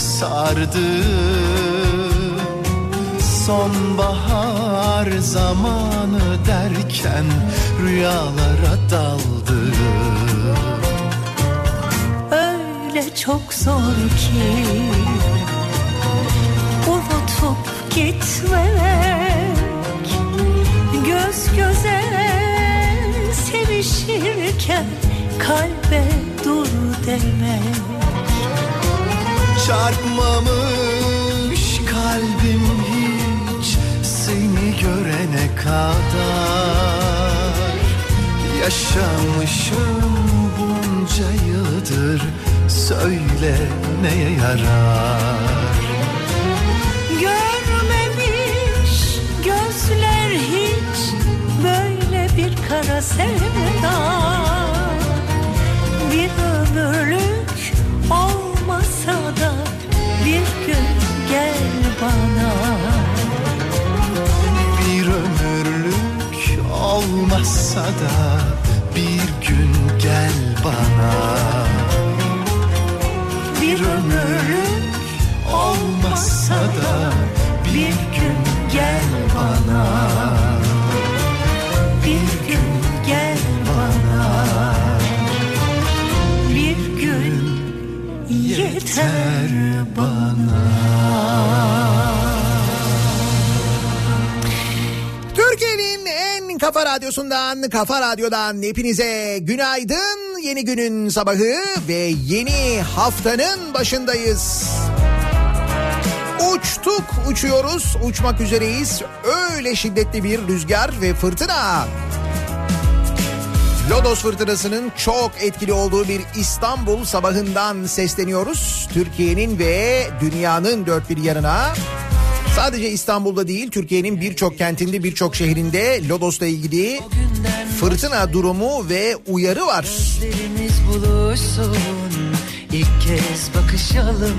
sardı. Sonbahar zamanı derken rüyalara daldı. Öyle çok zor ki Unutup gitmek Göz göze sevişirken Kalbe dur demek Çarpmamış kalbim hiç seni görene kadar. Yaşamışım bunca yıldır söyle neye yarar? Görmemiş gözler hiç böyle bir kara sevda olmasa da bir gün gel bana. Bir ömürlük olmasa da kafa radyosundan, kafa radyodan hepinize günaydın. Yeni günün sabahı ve yeni haftanın başındayız. Uçtuk, uçuyoruz, uçmak üzereyiz. Öyle şiddetli bir rüzgar ve fırtına. Lodos fırtınasının çok etkili olduğu bir İstanbul sabahından sesleniyoruz. Türkiye'nin ve dünyanın dört bir yanına. Sadece İstanbul'da değil Türkiye'nin birçok kentinde birçok şehrinde Lodos'la ilgili fırtına durumu ve uyarı var. Buluşsun ilk kez bakışalım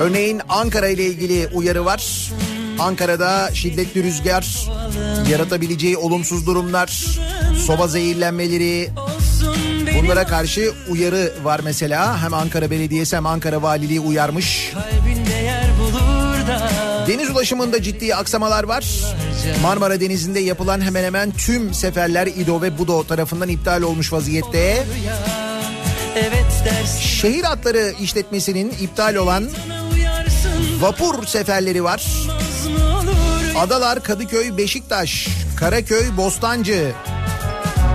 Örneğin Ankara ile ilgili uyarı var. Ankara'da şiddetli rüzgar, yaratabileceği olumsuz durumlar, soba zehirlenmeleri, bunlara karşı uyarı var mesela. Hem Ankara Belediyesi hem Ankara Valiliği uyarmış. Da Deniz ulaşımında ciddi aksamalar var. Marmara Denizi'nde yapılan hemen hemen tüm seferler İdo ve Budo tarafından iptal olmuş vaziyette. Şehir hatları işletmesinin iptal olan vapur seferleri var. Adalar, Kadıköy, Beşiktaş, Karaköy, Bostancı,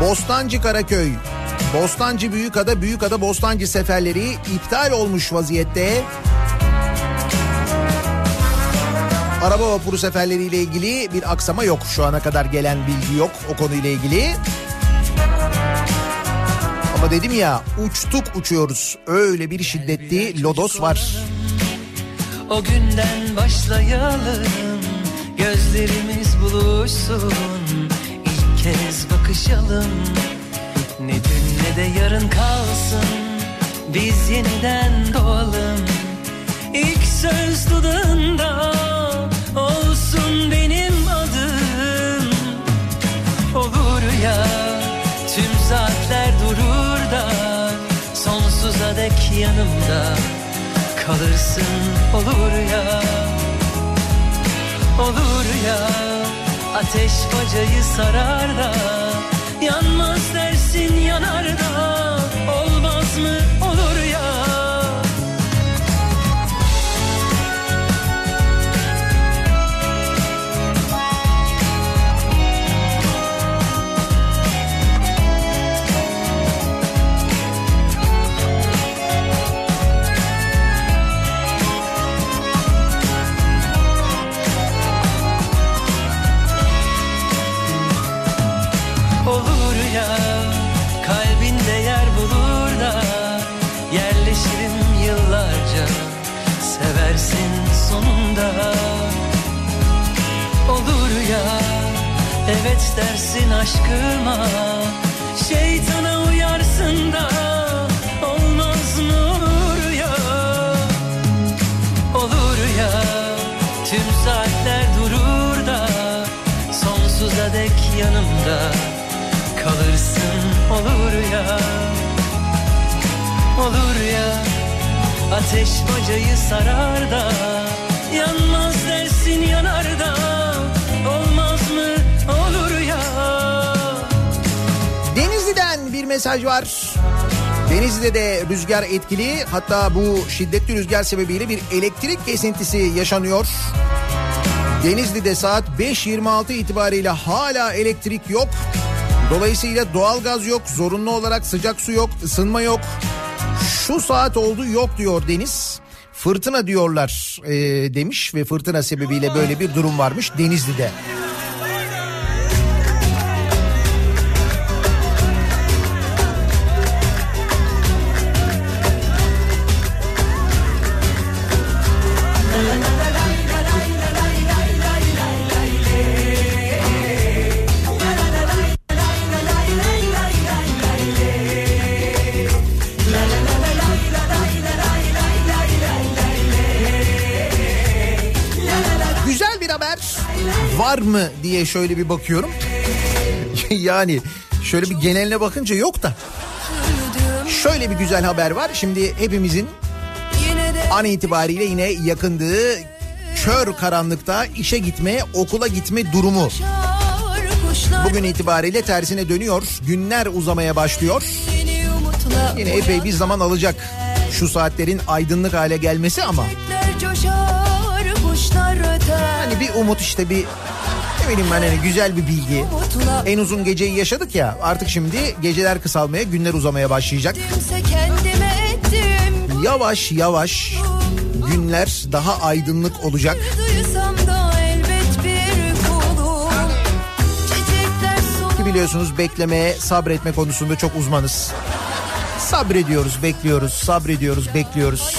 Bostancı Karaköy, Bostancı Büyükada, Büyükada Bostancı seferleri iptal olmuş vaziyette. Araba vapuru seferleriyle ilgili bir aksama yok. Şu ana kadar gelen bilgi yok o konuyla ilgili. Ama dedim ya uçtuk uçuyoruz. Öyle bir şiddetli lodos var. O günden başlayalım Gözlerimiz buluşsun İlk kez bakışalım Ne dün ne de yarın kalsın Biz yeniden doğalım İlk söz dudağında benim adım. Olur ya Tüm saatler durur da Sonsuza dek yanımda kalırsın. Olur ya Olur ya ateş bacayı sarar da Yanmaz dersin yanar da evet dersin aşkıma şeytana uyarsın da olmaz mı olur ya? Olur ya tüm saatler durur da sonsuza dek yanımda kalırsın olur ya? Olur ya ateş bacayı sarar da yanmaz dersin yanar mesaj var. Denizli'de de rüzgar etkili. Hatta bu şiddetli rüzgar sebebiyle bir elektrik kesintisi yaşanıyor. Denizli'de saat 5.26 itibariyle hala elektrik yok. Dolayısıyla doğalgaz yok, zorunlu olarak sıcak su yok, ısınma yok. Şu saat oldu yok diyor Deniz. Fırtına diyorlar e, demiş ve fırtına sebebiyle böyle bir durum varmış Denizli'de. Mı diye şöyle bir bakıyorum. yani şöyle bir geneline bakınca yok da. Şöyle bir güzel haber var. Şimdi hepimizin an itibariyle yine yakındığı kör karanlıkta işe gitme, okula gitme durumu. Bugün itibariyle tersine dönüyor. Günler uzamaya başlıyor. Yine epey bir zaman alacak şu saatlerin aydınlık hale gelmesi ama hani bir umut işte bir ne bileyim ben hani güzel bir bilgi. En uzun geceyi yaşadık ya artık şimdi geceler kısalmaya günler uzamaya başlayacak. Yavaş yavaş günler daha aydınlık olacak. Ki biliyorsunuz beklemeye sabretme konusunda çok uzmanız. Sabrediyoruz, bekliyoruz, sabrediyoruz, bekliyoruz.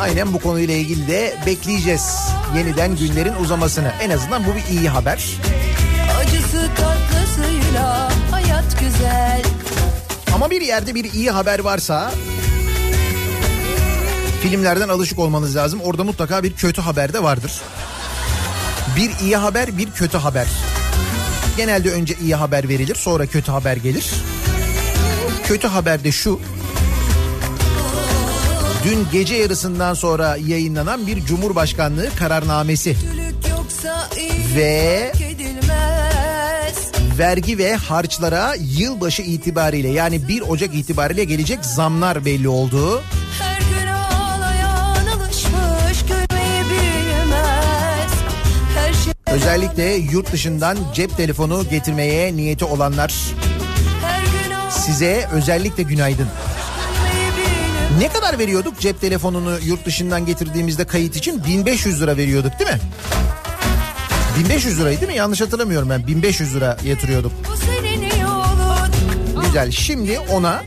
Aynen bu konuyla ilgili de bekleyeceğiz. Yeniden günlerin uzamasını. En azından bu bir iyi haber. Acısı tatlısıyla hayat güzel Ama bir yerde bir iyi haber varsa filmlerden alışık olmanız lazım. Orada mutlaka bir kötü haber de vardır. Bir iyi haber, bir kötü haber. Genelde önce iyi haber verilir, sonra kötü haber gelir. Kötü haber de şu. Dün gece yarısından sonra yayınlanan bir Cumhurbaşkanlığı kararnamesi ve vergi ve harçlara yılbaşı itibariyle yani 1 Ocak itibariyle gelecek zamlar belli oldu. Şey Özellikle yurt dışından cep telefonu getirmeye niyeti olanlar size özellikle günaydın. bilip Ne kadar veriyorduk cep telefonunu yurt dışından getirdiğimizde kayıt için? 1500 lira veriyorduk değil mi? 1500 liraydı değil mi? Yanlış hatırlamıyorum ben. 1500 lira yatırıyorduk. Güzel. Şimdi ona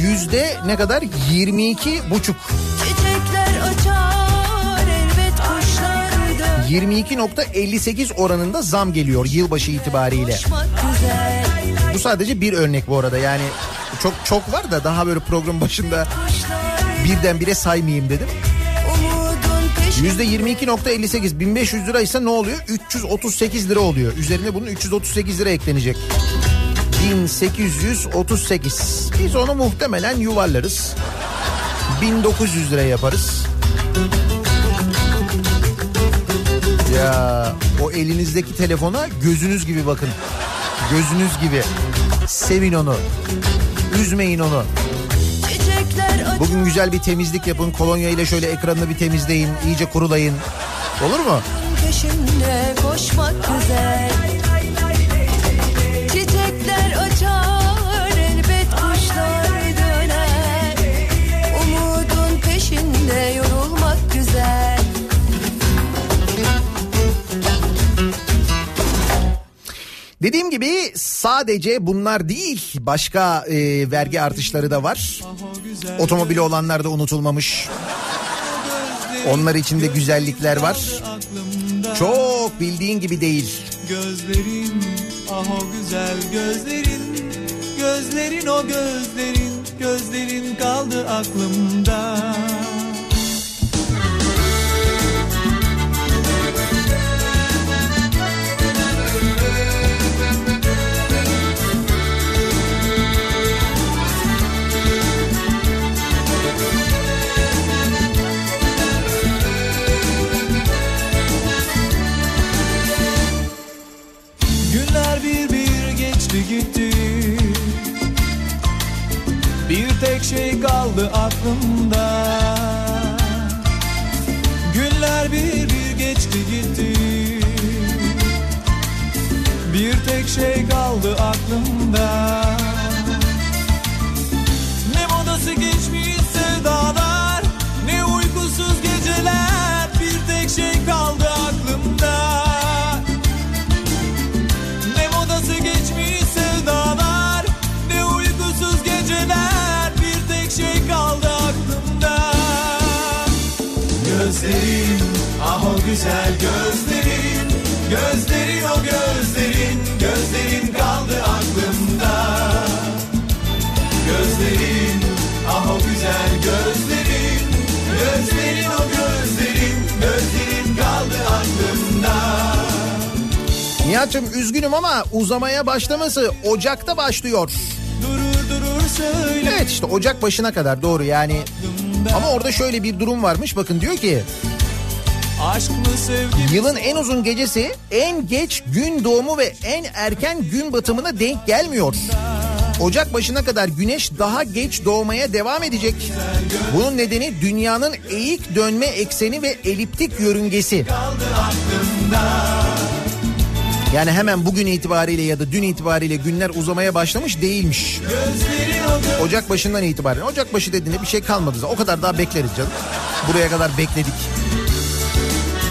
yüzde ne kadar? 22 buçuk. Çiçekler açar elbet kuşlar da 22.58 oranında zam geliyor yılbaşı itibariyle. Bu sadece bir örnek bu arada yani çok çok var da daha böyle program başında kuşlar birdenbire saymayayım dedim. Peşinde %22.58 1500 liraysa ne oluyor? 338 lira oluyor. Üzerine bunun 338 lira eklenecek. 1838. Biz onu muhtemelen yuvarlarız. 1900 lira yaparız. Ya o elinizdeki telefona gözünüz gibi bakın. Gözünüz gibi. Sevin onu. Üzmeyin onu. Bugün güzel bir temizlik yapın. Kolonya ile şöyle ekranını bir temizleyin. iyice kurulayın. Olur mu? peşinde koşmak güzel Dediğim gibi sadece bunlar değil başka e, vergi artışları da var. Otomobili olanlar da unutulmamış. Onlar için de güzellikler var. Çok bildiğin gibi değil. Gözlerin ah o güzel gözlerin Gözlerin o gözlerin Gözlerin kaldı aklımda Nihat'cığım üzgünüm ama uzamaya başlaması Ocak'ta başlıyor. Evet işte Ocak başına kadar doğru yani. Ama orada şöyle bir durum varmış bakın diyor ki Aşk mı sevgi mi? Yılın en uzun gecesi en geç gün doğumu ve en erken gün batımına denk gelmiyor. Ocak başına kadar güneş daha geç doğmaya devam edecek. Bunun nedeni dünyanın eğik dönme ekseni ve eliptik yörüngesi. Yani hemen bugün itibariyle ya da dün itibariyle günler uzamaya başlamış değilmiş. Ocak başından itibaren. Ocak başı dediğinde bir şey kalmadı. O kadar daha bekleriz canım. Buraya kadar bekledik.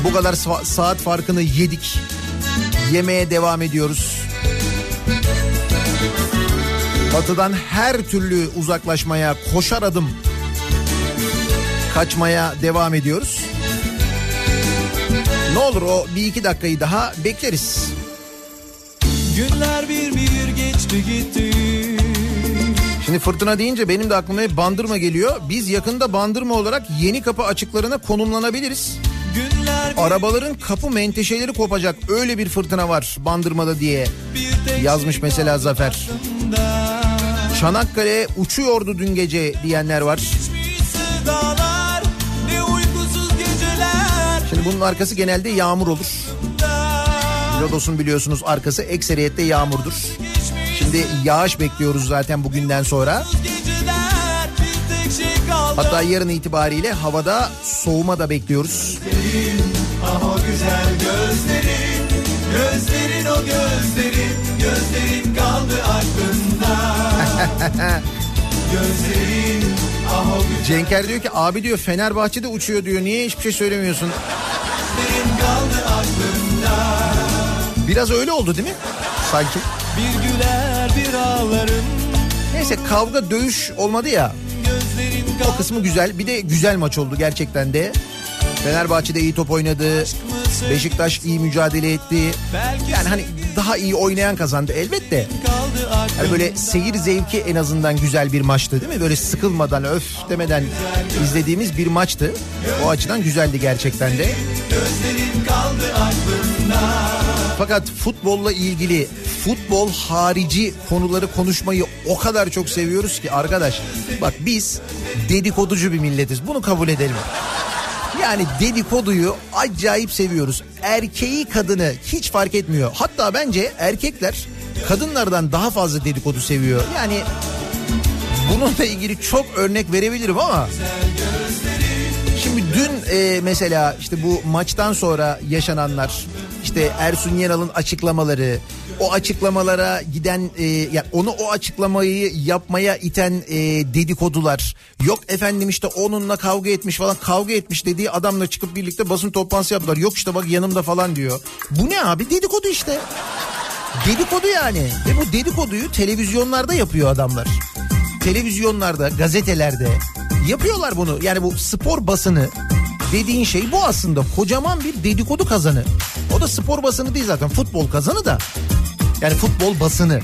Bu kadar sa- saat farkını yedik. Yemeye devam ediyoruz. Batıdan her türlü uzaklaşmaya koşar adım kaçmaya devam ediyoruz. Ne olur o bir iki dakikayı daha bekleriz. Günler bir bir geçti gitti Şimdi fırtına deyince benim de aklıma hep bandırma geliyor. Biz yakında bandırma olarak yeni kapı açıklarına konumlanabiliriz. Arabaların kapı menteşeleri kopacak. Öyle bir fırtına var bandırmada diye yazmış şey mesela Zafer. Çanakkale uçuyordu dün gece diyenler var. Şimdi bunun arkası genelde yağmur olur. Lodos'un biliyorsunuz arkası ekseriyette yağmurdur. Şimdi yağış bekliyoruz zaten bugünden sonra. Hatta yarın itibariyle havada soğuma da bekliyoruz. Ah o güzel gözlerin Gözlerin o gözlerin Gözlerin kaldı aklımda Gözlerin ah o Cenker diyor ki abi diyor Fenerbahçe'de uçuyor diyor. Niye hiçbir şey söylemiyorsun? Biraz öyle oldu değil mi? Sanki. Bir güler bir ağlarım Neyse kavga dövüş olmadı ya. O kısmı güzel. Bir de güzel maç oldu gerçekten de. Fenerbahçe'de iyi top oynadı. Beşiktaş iyi mücadele etti. Yani hani daha iyi oynayan kazandı elbette. Hani böyle seyir zevki en azından güzel bir maçtı değil mi? Böyle sıkılmadan öf demeden izlediğimiz bir maçtı. O açıdan güzeldi gerçekten de. Gözlerin Fakat futbolla ilgili futbol harici konuları konuşmayı o kadar çok seviyoruz ki arkadaş. Bak biz dedikoducu bir milletiz. Bunu kabul edelim. Yani dedikoduyu acayip seviyoruz. Erkeği kadını hiç fark etmiyor. Hatta bence erkekler kadınlardan daha fazla dedikodu seviyor. Yani bununla ilgili çok örnek verebilirim ama Şimdi dün e, mesela işte bu maçtan sonra yaşananlar işte Ersun Yanal'ın açıklamaları o açıklamalara giden e, yani onu o açıklamayı yapmaya iten e, dedikodular yok efendim işte onunla kavga etmiş falan kavga etmiş dediği adamla çıkıp birlikte basın toplantısı yaptılar yok işte bak yanımda falan diyor. Bu ne abi dedikodu işte. Dedikodu yani ve bu dedikoduyu televizyonlarda yapıyor adamlar. Televizyonlarda, gazetelerde yapıyorlar bunu. Yani bu spor basını dediğin şey bu aslında kocaman bir dedikodu kazanı. O da spor basını değil zaten futbol kazanı da. Yani futbol basını.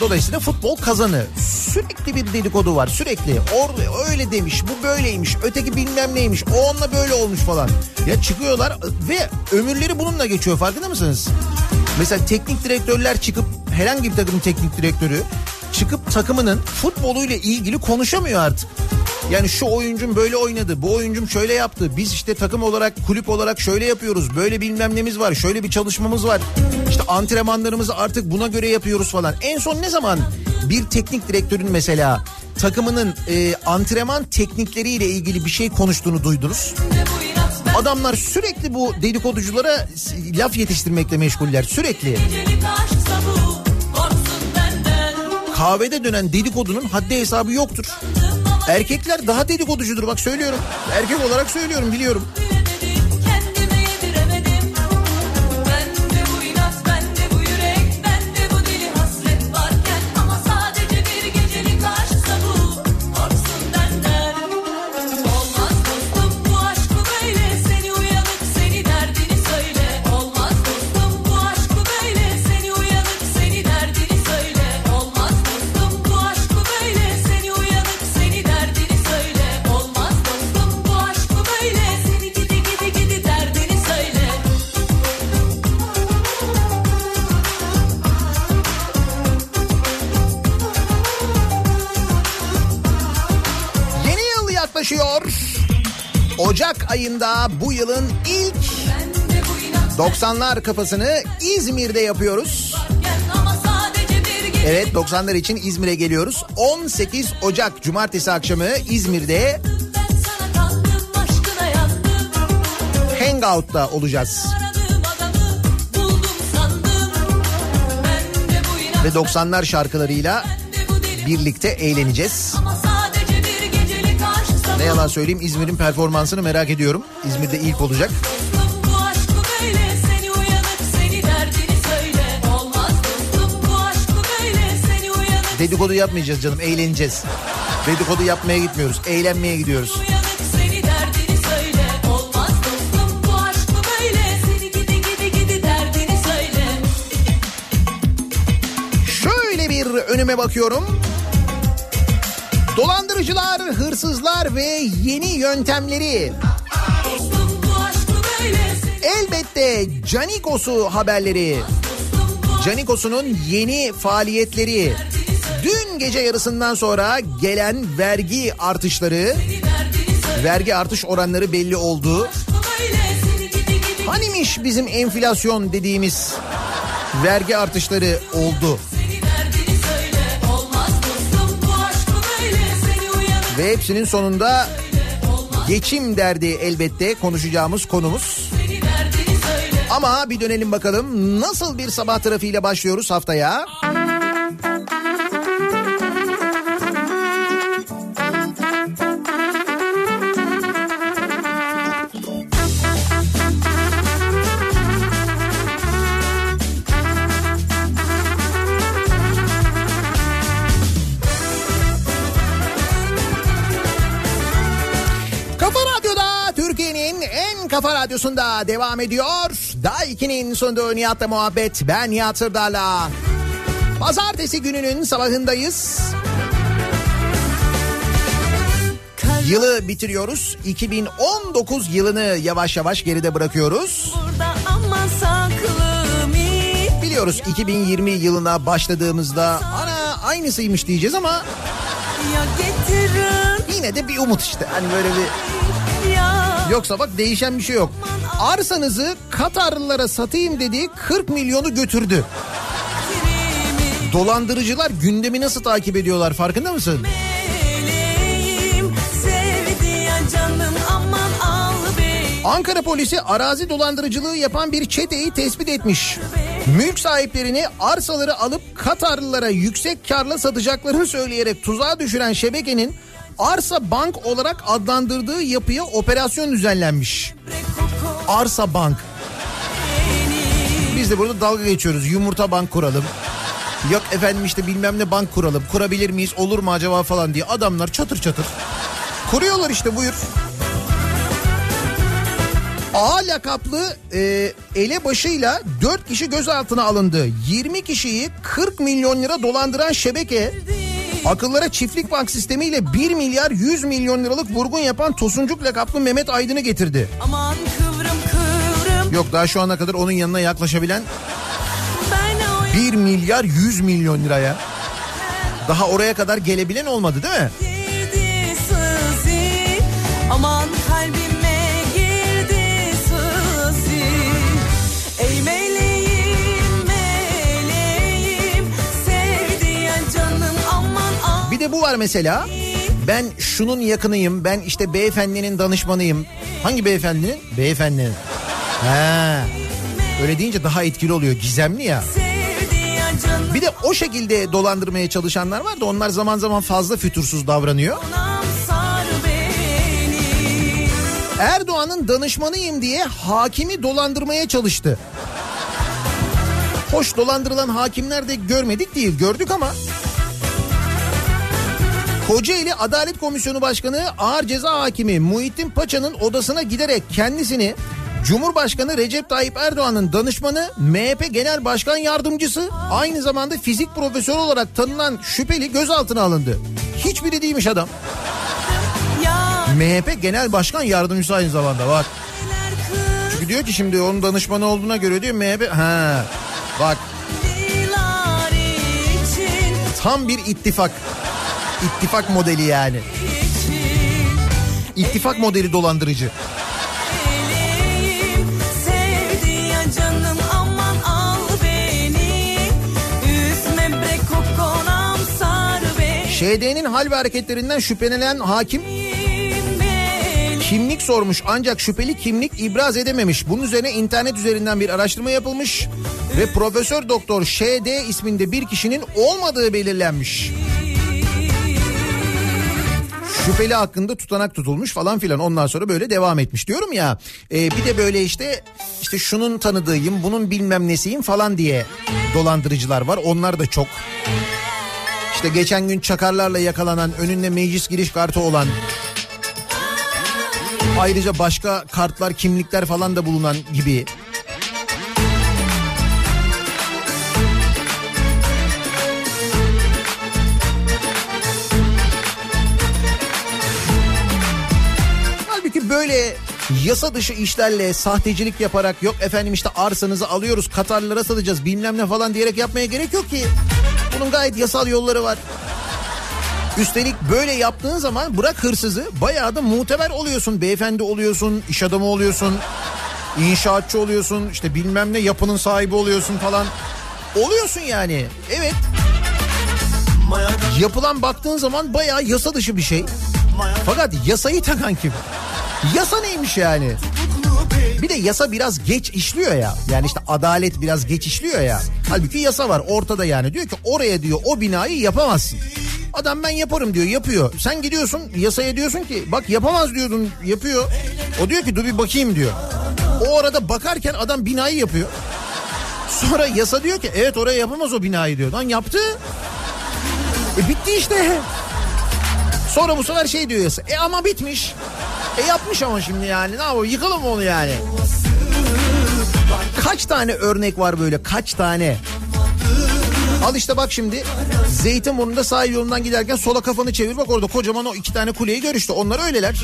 Dolayısıyla futbol kazanı. Sürekli bir dedikodu var sürekli. Or öyle demiş, bu böyleymiş, öteki bilmem neymiş, o onunla böyle olmuş falan. Ya çıkıyorlar ve ömürleri bununla geçiyor farkında mısınız? Mesela teknik direktörler çıkıp herhangi bir takımın teknik direktörü çıkıp takımının futboluyla ilgili konuşamıyor artık. Yani şu oyuncum böyle oynadı, bu oyuncum şöyle yaptı. Biz işte takım olarak, kulüp olarak şöyle yapıyoruz. Böyle bilmem nemiz var, şöyle bir çalışmamız var. İşte antrenmanlarımızı artık buna göre yapıyoruz falan. En son ne zaman bir teknik direktörün mesela takımının e, antrenman teknikleriyle ilgili bir şey konuştuğunu duydunuz? Adamlar sürekli bu dedikoduculara laf yetiştirmekle meşguller sürekli. Kahvede dönen dedikodunun haddi hesabı yoktur. Erkekler daha dedikoducudur bak söylüyorum. Erkek olarak söylüyorum biliyorum. Ayında bu yılın ilk Bende bu inat 90'lar kafasını İzmir'de yapıyoruz. Evet 90'lar için İzmir'e geliyoruz. 18 Ocak Cumartesi akşamı İzmir'de Hangout'ta olacağız. Ve 90'lar şarkılarıyla birlikte eğleneceğiz. Ama Ne yalan söyleyeyim İzmir'in performansını merak ediyorum. İzmir'de ilk olacak. Dedikodu yapmayacağız canım eğleneceğiz. Dedikodu yapmaya gitmiyoruz. Eğlenmeye gidiyoruz. Şöyle bir önüme bakıyorum. Dolandırıcılar, hırsızlar ve yeni yöntemleri. Elbette Canikos'u haberleri. dostum bu Canikos'un yeni faaliyetleri. Dün gece yarısından sonra gelen vergi artışları, vergi artış oranları belli oldu. Hanimiş bizim enflasyon dediğimiz vergi artışları oldu. Ve hepsinin sonunda geçim derdi elbette konuşacağımız konumuz. Ama bir dönelim bakalım nasıl bir sabah trafiğiyle başlıyoruz haftaya. Kafa kafa radyosunda devam ediyor. Daha 2'nin sonunda Nihat'la muhabbet. Ben Nihat Sırdar'la. Pazartesi gününün sabahındayız. Yılı bitiriyoruz. 2019 yılını yavaş yavaş geride bırakıyoruz. Biliyoruz 2020 yılına başladığımızda ana aynısıymış diyeceğiz ama yine de bir umut işte. Hani böyle bir Yoksa bak değişen bir şey yok. Arsanızı Katarlılara satayım dediği 40 milyonu götürdü. Dolandırıcılar gündemi nasıl takip ediyorlar farkında mısın? Ankara polisi arazi dolandırıcılığı yapan bir çeteyi tespit etmiş. Mülk sahiplerini arsaları alıp Katarlılara yüksek karla satacaklarını söyleyerek tuzağa düşüren şebekenin Arsa Bank olarak adlandırdığı yapıya operasyon düzenlenmiş. Arsa Bank. Biz de burada dalga geçiyoruz. Yumurta bank kuralım. Yok efendim işte bilmem ne bank kuralım. Kurabilir miyiz olur mu acaba falan diye. Adamlar çatır çatır. Kuruyorlar işte buyur. A lakaplı e, elebaşıyla 4 kişi gözaltına alındı. 20 kişiyi 40 milyon lira dolandıran şebeke akıllara çiftlik bank sistemiyle 1 milyar 100 milyon liralık vurgun yapan Tosuncuk lakaplı Mehmet Aydın'ı getirdi. Aman kıvrım kıvrım Yok daha şu ana kadar onun yanına yaklaşabilen Ben o 1 milyar 100 milyon liraya. Daha oraya kadar gelebilen olmadı değil mi? girdi sızı Aman kalbime Bir de bu var mesela. Ben şunun yakınıyım. Ben işte beyefendinin danışmanıyım. Hangi beyefendinin? Beyefendinin. Ha. Öyle deyince daha etkili oluyor. Gizemli ya. Bir de o şekilde dolandırmaya çalışanlar var da onlar zaman zaman fazla fütursuz davranıyor. Erdoğan'ın danışmanıyım diye hakimi dolandırmaya çalıştı. Hoş dolandırılan hakimler de görmedik değil gördük ama. Kocaeli Adalet Komisyonu Başkanı Ağır Ceza Hakimi Muhittin Paça'nın odasına giderek kendisini Cumhurbaşkanı Recep Tayyip Erdoğan'ın danışmanı MHP Genel Başkan Yardımcısı aynı zamanda fizik profesörü olarak tanınan şüpheli gözaltına alındı. Hiçbiri değilmiş adam. MHP Genel Başkan Yardımcısı aynı zamanda kız Çünkü diyor ki şimdi onun danışmanı olduğuna göre diyor MHP ha bak tam bir ittifak. İttifak modeli yani. İttifak modeli dolandırıcı. ŞD'nin hal ve hareketlerinden şüphelenen hakim kimlik sormuş ancak şüpheli kimlik ibraz edememiş. Bunun üzerine internet üzerinden bir araştırma yapılmış ve Profesör Doktor ŞD isminde bir kişinin olmadığı belirlenmiş. Şüpheli hakkında tutanak tutulmuş falan filan ondan sonra böyle devam etmiş diyorum ya. e, bir de böyle işte işte şunun tanıdığıyım bunun bilmem nesiyim falan diye dolandırıcılar var onlar da çok. İşte geçen gün çakarlarla yakalanan önünde meclis giriş kartı olan ayrıca başka kartlar kimlikler falan da bulunan gibi. Böyle yasa dışı işlerle sahtecilik yaparak yok efendim işte arsanızı alıyoruz Katarlılara satacağız bilmem ne falan diyerek yapmaya gerek yok ki. Bunun gayet yasal yolları var. Üstelik böyle yaptığın zaman bırak hırsızı bayağı da muteber oluyorsun. Beyefendi oluyorsun, iş adamı oluyorsun, inşaatçı oluyorsun, işte bilmem ne yapının sahibi oluyorsun falan. Oluyorsun yani. Evet. Yapılan baktığın zaman bayağı yasa dışı bir şey. Fakat yasayı takan kim? Yasa neymiş yani? Bir de yasa biraz geç işliyor ya. Yani işte adalet biraz geç işliyor ya. Halbuki yasa var ortada yani. Diyor ki oraya diyor o binayı yapamazsın. Adam ben yaparım diyor yapıyor. Sen gidiyorsun yasaya diyorsun ki bak yapamaz diyordun yapıyor. O diyor ki dur bir bakayım diyor. O arada bakarken adam binayı yapıyor. Sonra yasa diyor ki evet oraya yapamaz o binayı diyor. Lan yaptı. E bitti işte. Sonra bu sefer şey diyor yasa. E ama bitmiş. E yapmış ama şimdi yani ne yapalım yıkalım onu yani. Kaç tane örnek var böyle kaç tane? Al işte bak şimdi Zeytinburnu'nda sahil yolundan giderken sola kafanı çevir bak orada kocaman o iki tane kuleyi gör işte onlar öyleler.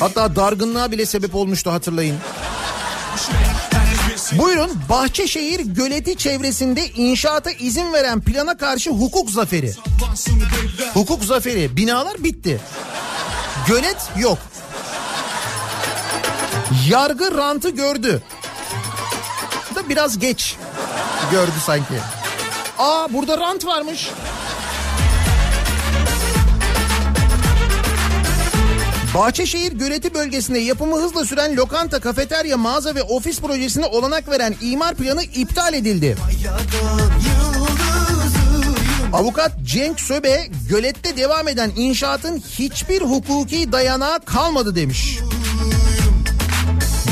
Hatta dargınlığa bile sebep olmuştu hatırlayın. Buyurun Bahçeşehir Göleti çevresinde inşaata izin veren plana karşı hukuk zaferi. Hukuk zaferi binalar bitti. Gölet yok. Yargı rantı gördü. Da biraz geç gördü sanki. Aa burada rant varmış. Bahçeşehir Göleti bölgesinde yapımı hızla süren lokanta, kafeterya, mağaza ve ofis projesine olanak veren imar planı iptal edildi. Avukat Cenk Söbe gölette devam eden inşaatın hiçbir hukuki dayanağı kalmadı demiş.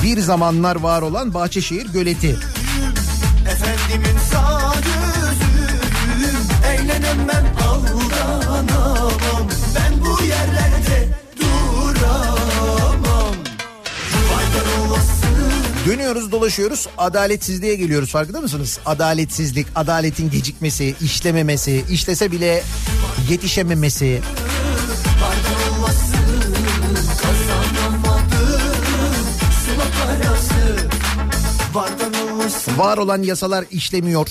Bir zamanlar var olan Bahçeşehir Göleti. Efendimin sağ gözüm Eğlenemem aldanamam Ben bu yerlerde Dönüyoruz dolaşıyoruz adaletsizliğe geliyoruz farkında mısınız? Adaletsizlik, adaletin gecikmesi, işlememesi, işlese bile yetişememesi. Var olan yasalar işlemiyor.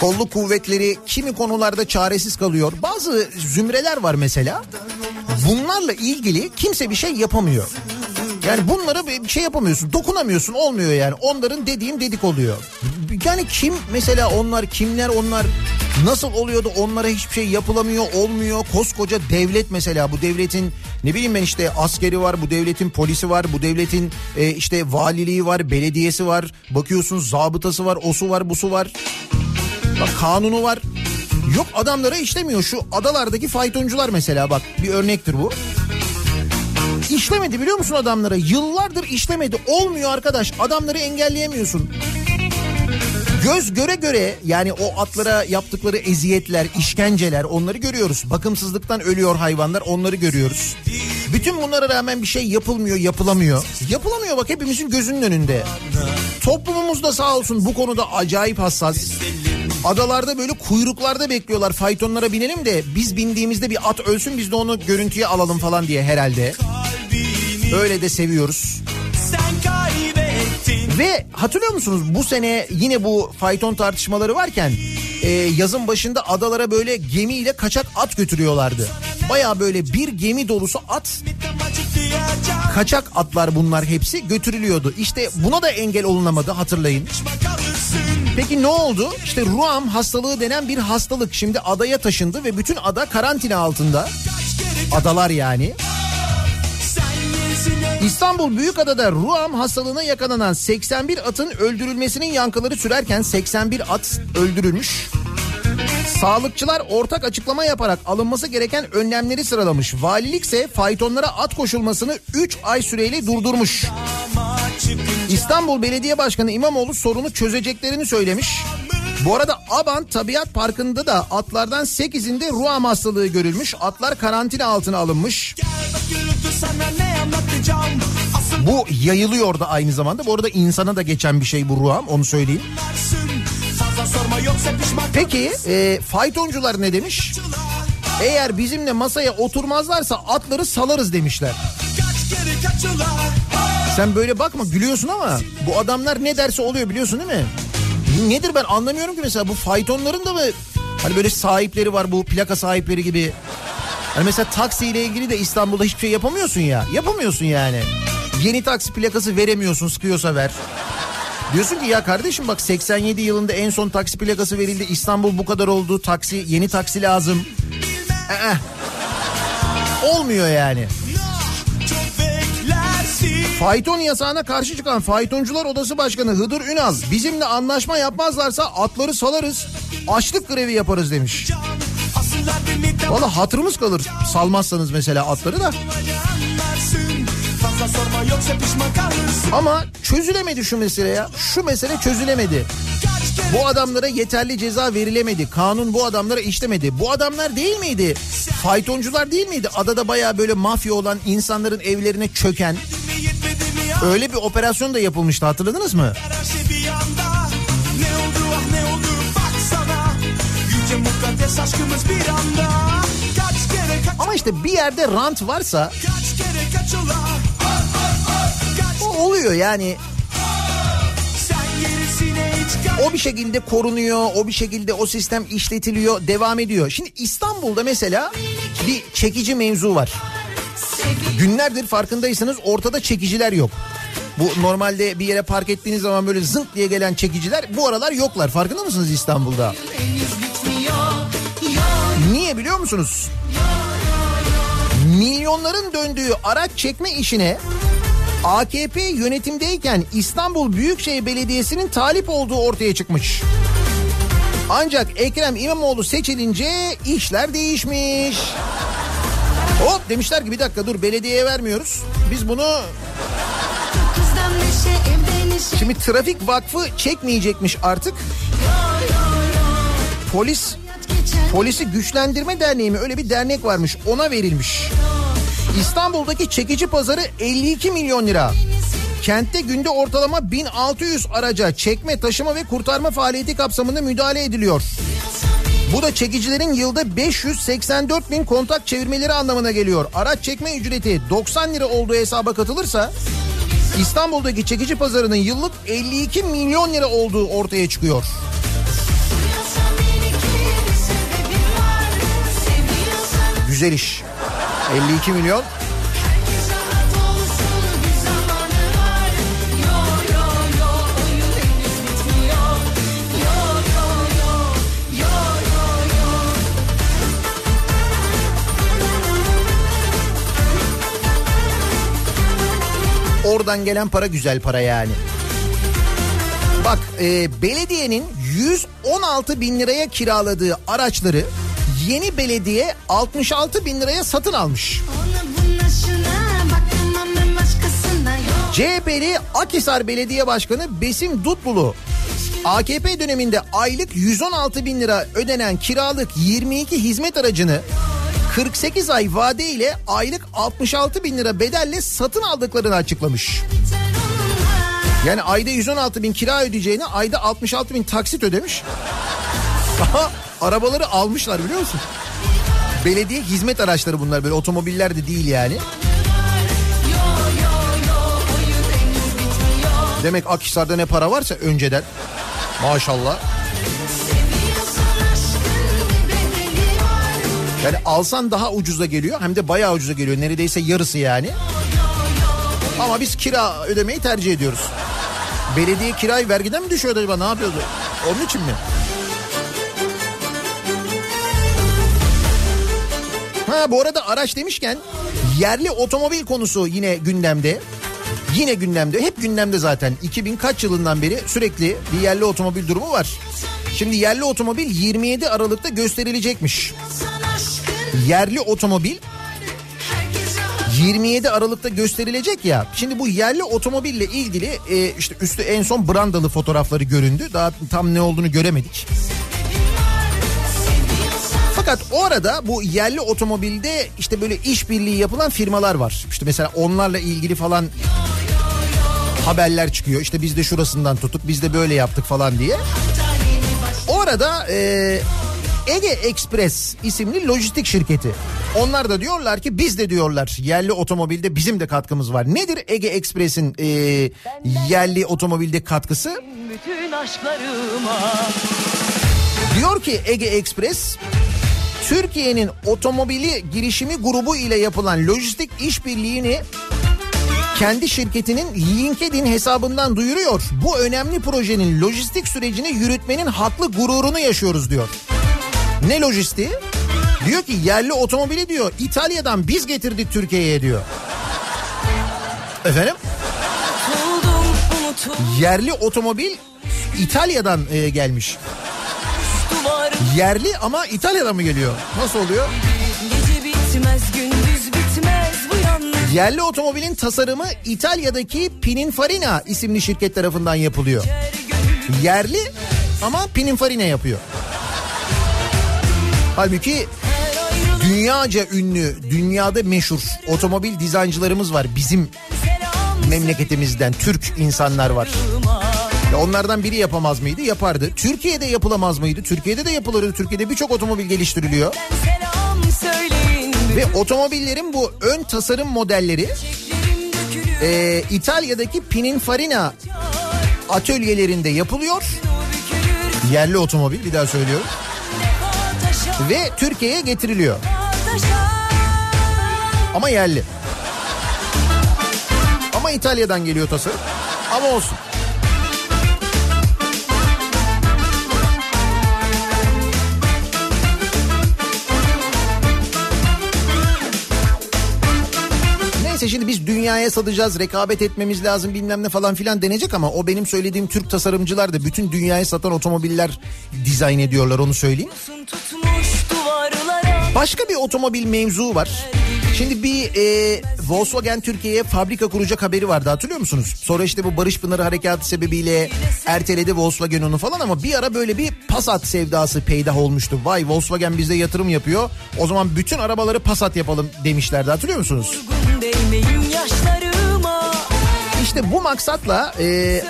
Kolluk kuvvetleri kimi konularda çaresiz kalıyor. Bazı zümreler var mesela. Bunlarla ilgili kimse bir şey yapamıyor. Yani bunlara bir şey yapamıyorsun, dokunamıyorsun, olmuyor yani. Onların dediğim dedik oluyor. Yani kim mesela onlar, kimler onlar, nasıl oluyordu onlara hiçbir şey yapılamıyor, olmuyor. Koskoca devlet mesela bu devletin ne bileyim ben işte askeri var, bu devletin polisi var, bu devletin e, işte valiliği var, belediyesi var. Bakıyorsun zabıtası var, osu var, busu var. Bak kanunu var. Yok adamlara işlemiyor. Şu adalardaki faytoncular mesela bak bir örnektir bu. İşlemedi biliyor musun adamlara? Yıllardır işlemedi. Olmuyor arkadaş. Adamları engelleyemiyorsun. Göz göre göre yani o atlara yaptıkları eziyetler, işkenceler onları görüyoruz. Bakımsızlıktan ölüyor hayvanlar onları görüyoruz. Bütün bunlara rağmen bir şey yapılmıyor, yapılamıyor. Yapılamıyor bak hepimizin gözünün önünde. Toplumumuz da sağ olsun bu konuda acayip hassas. Adalarda böyle kuyruklarda bekliyorlar faytonlara binelim de biz bindiğimizde bir at ölsün biz de onu görüntüye alalım falan diye herhalde. Öyle de seviyoruz. Ve hatırlıyor musunuz bu sene yine bu fayton tartışmaları varken e, yazın başında adalara böyle gemiyle kaçak at götürüyorlardı. Baya böyle bir gemi dolusu at kaçak atlar bunlar hepsi götürülüyordu. İşte buna da engel olunamadı hatırlayın. Peki ne oldu? İşte Ruam hastalığı denen bir hastalık şimdi adaya taşındı ve bütün ada karantina altında. Adalar yani. İstanbul Büyükada'da Ruam hastalığına yakalanan 81 atın öldürülmesinin yankıları sürerken 81 at öldürülmüş. Sağlıkçılar ortak açıklama yaparak alınması gereken önlemleri sıralamış. Valilik ise faytonlara at koşulmasını 3 ay süreyle durdurmuş. İstanbul Belediye Başkanı İmamoğlu sorunu çözeceklerini söylemiş. Bu arada Aban Tabiat Parkı'nda da atlardan 8'inde ruam hastalığı görülmüş. Atlar karantina altına alınmış. Bu yayılıyor da aynı zamanda. Bu arada insana da geçen bir şey bu ruam onu söyleyeyim. Peki e, faytoncular ne demiş? Eğer bizimle masaya oturmazlarsa atları salarız demişler. Sen böyle bakma gülüyorsun ama bu adamlar ne derse oluyor biliyorsun değil mi? Nedir ben anlamıyorum ki mesela bu faytonların da mı hani böyle sahipleri var bu plaka sahipleri gibi. Hani mesela taksi ile ilgili de İstanbul'da hiçbir şey yapamıyorsun ya. Yapamıyorsun yani. Yeni taksi plakası veremiyorsun sıkıyorsa ver. Diyorsun ki ya kardeşim bak 87 yılında en son taksi plakası verildi. İstanbul bu kadar oldu. Taksi yeni taksi lazım. Ee, olmuyor yani. Fayton yasağına karşı çıkan Faytoncular Odası Başkanı Hıdır Ünal bizimle anlaşma yapmazlarsa atları salarız açlık grevi yaparız demiş. Valla hatırımız kalır salmazsanız mesela atları da. Fazla sorma yoksa pişman kalırsın Ama çözülemedi şu mesele ya. Şu mesele çözülemedi. Bu adamlara yeterli ceza verilemedi. Kanun bu adamlara işlemedi. Bu adamlar değil miydi? Faytoncular değil miydi? Adada baya böyle mafya olan insanların evlerine çöken öyle bir operasyon da yapılmıştı hatırladınız mı? Şey ah Ama işte bir yerde rant varsa oluyor yani. O bir şekilde korunuyor, o bir şekilde o sistem işletiliyor, devam ediyor. Şimdi İstanbul'da mesela bir çekici mevzu var. Günlerdir farkındaysanız ortada çekiciler yok. Bu normalde bir yere park ettiğiniz zaman böyle zınk diye gelen çekiciler bu aralar yoklar. Farkında mısınız İstanbul'da? Niye biliyor musunuz? Milyonların döndüğü araç çekme işine AKP yönetimdeyken İstanbul Büyükşehir Belediyesi'nin talip olduğu ortaya çıkmış. Ancak Ekrem İmamoğlu seçilince işler değişmiş. Hop demişler ki bir dakika dur belediyeye vermiyoruz. Biz bunu şimdi trafik vakfı çekmeyecekmiş artık. Polis Polisi Güçlendirme Derneği mi öyle bir dernek varmış ona verilmiş. İstanbul'daki çekici pazarı 52 milyon lira. Kentte günde ortalama 1600 araca çekme, taşıma ve kurtarma faaliyeti kapsamında müdahale ediliyor. Bu da çekicilerin yılda 584 bin kontak çevirmeleri anlamına geliyor. Araç çekme ücreti 90 lira olduğu hesaba katılırsa İstanbul'daki çekici pazarının yıllık 52 milyon lira olduğu ortaya çıkıyor. Güzel iş. 52 milyon. Oradan gelen para güzel para yani. Bak e, belediyenin 116 bin liraya kiraladığı araçları yeni belediye 66 bin liraya satın almış. CHP'li Akhisar Belediye Başkanı Besim Dutlulu AKP döneminde aylık 116 bin lira ödenen kiralık 22 hizmet aracını 48 ay vadeyle aylık 66 bin lira bedelle satın aldıklarını açıklamış. Yani ayda 116 bin kira ödeyeceğine ayda 66 bin taksit ödemiş. arabaları almışlar biliyor musun? Belediye hizmet araçları bunlar böyle otomobiller de değil yani. Demek Akhisar'da ne para varsa önceden. Maşallah. Yani alsan daha ucuza geliyor hem de bayağı ucuza geliyor. Neredeyse yarısı yani. Ama biz kira ödemeyi tercih ediyoruz. Belediye kirayı vergiden mi düşüyordu acaba ne yapıyordu? Onun için mi? Ha bu arada araç demişken yerli otomobil konusu yine gündemde. Yine gündemde. Hep gündemde zaten. 2000 kaç yılından beri sürekli bir yerli otomobil durumu var. Şimdi yerli otomobil 27 Aralık'ta gösterilecekmiş. Yerli otomobil herkes rahat 27 Aralık'ta gösterilecek ya. Şimdi bu yerli otomobille ilgili e, işte üstü en son brandalı fotoğrafları göründü. Daha tam ne olduğunu göremedik. Fakat o arada bu yerli otomobilde işte böyle işbirliği yapılan firmalar var. İşte mesela onlarla ilgili falan haberler çıkıyor. İşte biz de şurasından tuttuk, biz de böyle yaptık falan diye. O arada e, Ege Express isimli lojistik şirketi. Onlar da diyorlar ki biz de diyorlar yerli otomobilde bizim de katkımız var. Nedir Ege Express'in e, yerli otomobilde katkısı? Diyor ki Ege Express Türkiye'nin otomobili girişimi grubu ile yapılan lojistik işbirliğini kendi şirketinin LinkedIn hesabından duyuruyor. Bu önemli projenin lojistik sürecini yürütmenin haklı gururunu yaşıyoruz diyor. Ne lojistiği? Diyor ki yerli otomobili diyor İtalya'dan biz getirdik Türkiye'ye diyor. Efendim? Yerli otomobil İtalya'dan e, gelmiş. Yerli ama İtalya'dan mı geliyor? Nasıl oluyor? Gece bitmez gündüz bitmez Yerli otomobilin tasarımı İtalya'daki Pininfarina isimli şirket tarafından yapılıyor. Yerli ama Pininfarina yapıyor. Halbuki dünyaca ünlü, dünyada meşhur otomobil dizayncılarımız var. Bizim memleketimizden Türk insanlar var. Ya onlardan biri yapamaz mıydı? Yapardı. Türkiye'de yapılamaz mıydı? Türkiye'de de yapılırdı. Türkiye'de birçok otomobil geliştiriliyor. Ve otomobillerin bu ön tasarım modelleri e, İtalya'daki Pininfarina atölyelerinde yapılıyor. Yerli otomobil bir daha söylüyorum. Ve Türkiye'ye getiriliyor. Ama yerli. Ama İtalya'dan geliyor tasarım. Ama olsun. Dünyaya satacağız, rekabet etmemiz lazım bilmem ne falan filan denecek ama o benim söylediğim Türk tasarımcılar da bütün dünyaya satan otomobiller dizayn ediyorlar onu söyleyeyim. Başka bir otomobil mevzu var. Şimdi bir e, Volkswagen Türkiye'ye fabrika kuracak haberi vardı hatırlıyor musunuz? Sonra işte bu Barış Pınarı harekatı sebebiyle erteledi Volkswagen onu falan ama bir ara böyle bir Passat sevdası peydah olmuştu. Vay Volkswagen bize yatırım yapıyor. O zaman bütün arabaları Passat yapalım demişlerdi hatırlıyor musunuz? İşte bu maksatla e,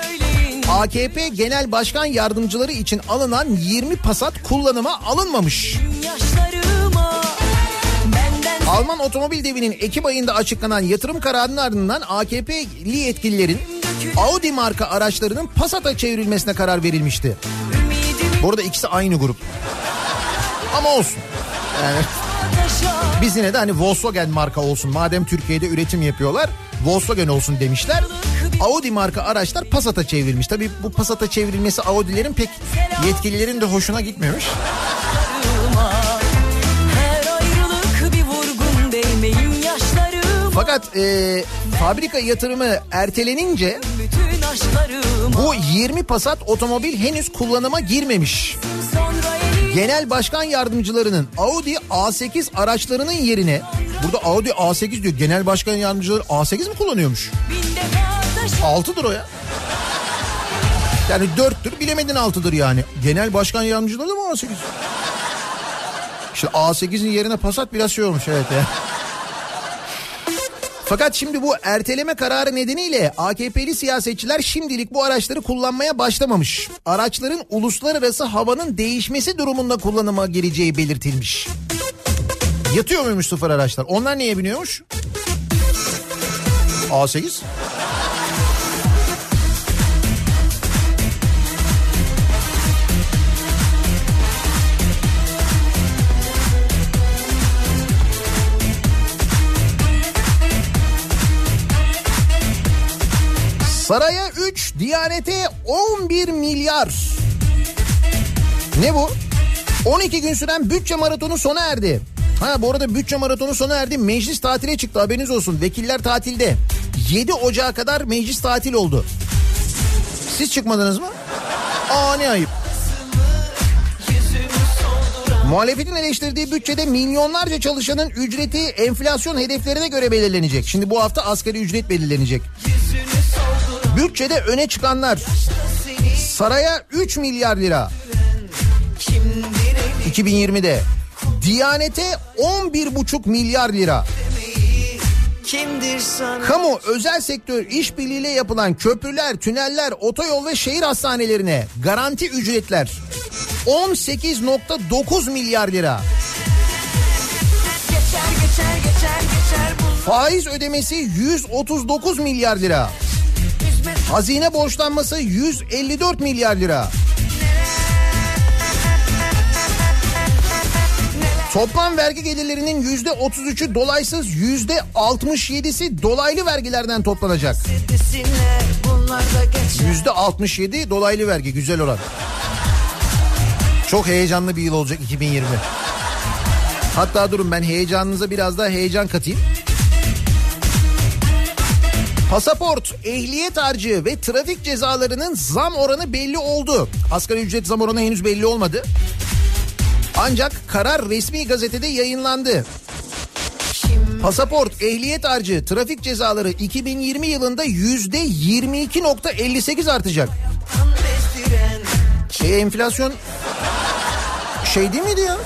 AKP Genel Başkan Yardımcıları için alınan 20 Passat kullanıma alınmamış. yaşlarıma Benden Alman otomobil devinin Ekim ayında açıklanan yatırım kararının ardından AKP'li yetkililerin Audi marka araçlarının Passat'a çevrilmesine karar verilmişti. Bu arada ikisi aynı grup. Ama olsun. Yani biz yine de hani Volkswagen marka olsun. Madem Türkiye'de üretim yapıyorlar Volkswagen olsun demişler. Audi marka araçlar Passat'a çevrilmiş. Tabii bu Passat'a çevrilmesi Audi'lerin pek yetkililerin de hoşuna gitmemiş. Fakat e, fabrika yatırımı ertelenince bu 20 Passat otomobil henüz kullanıma girmemiş. Genel başkan yardımcılarının Audi A8 araçlarının yerine burada Audi A8 diyor. Genel başkan yardımcıları A8 mi kullanıyormuş? bin defa taşa 6'dır o ya. Yani 4'tür bilemedin 6'dır yani. Genel başkan yardımcıları da mı A8? İşte A8'in yerine Passat biraz şey olmuş evet ya. Fakat şimdi bu erteleme kararı nedeniyle AKP'li siyasetçiler şimdilik bu araçları kullanmaya başlamamış. Araçların uluslararası havanın değişmesi durumunda kullanıma gireceği belirtilmiş. Yatıyor muymuş sıfır araçlar? Onlar neye biniyormuş? A8? Saraya 3, Diyanete 11 milyar. Ne bu? 12 gün süren bütçe maratonu sona erdi. Ha bu arada bütçe maratonu sona erdi. Meclis tatile çıktı haberiniz olsun. Vekiller tatilde. 7 Ocağı kadar meclis tatil oldu. Siz çıkmadınız mı? Aa ne ayıp. Muhalefetin eleştirdiği bütçede milyonlarca çalışanın ücreti enflasyon hedeflerine göre belirlenecek. Şimdi bu hafta asgari ücret belirlenecek. Bütçede öne çıkanlar saraya 3 milyar lira 2020'de. Diyanete 11,5 milyar lira. Kamu özel sektör işbirliğiyle yapılan köprüler, tüneller, otoyol ve şehir hastanelerine garanti ücretler 18.9 milyar lira. geçer geçer geçer Faiz ödemesi 139 milyar lira. Hazine borçlanması 154 milyar lira. Toplam vergi gelirlerinin yüzde 33'ü dolaysız yüzde 67'si dolaylı vergilerden toplanacak. Yüzde 67 dolaylı vergi güzel oran. Çok heyecanlı bir yıl olacak 2020. Hatta durun ben heyecanınıza biraz daha heyecan katayım. Pasaport, ehliyet harcı ve trafik cezalarının zam oranı belli oldu. Asgari ücret zam oranı henüz belli olmadı. Ancak karar resmi gazetede yayınlandı. Pasaport, ehliyet harcı, trafik cezaları 2020 yılında yüzde 22.58 artacak. E, enflasyon şey değil miydi ya?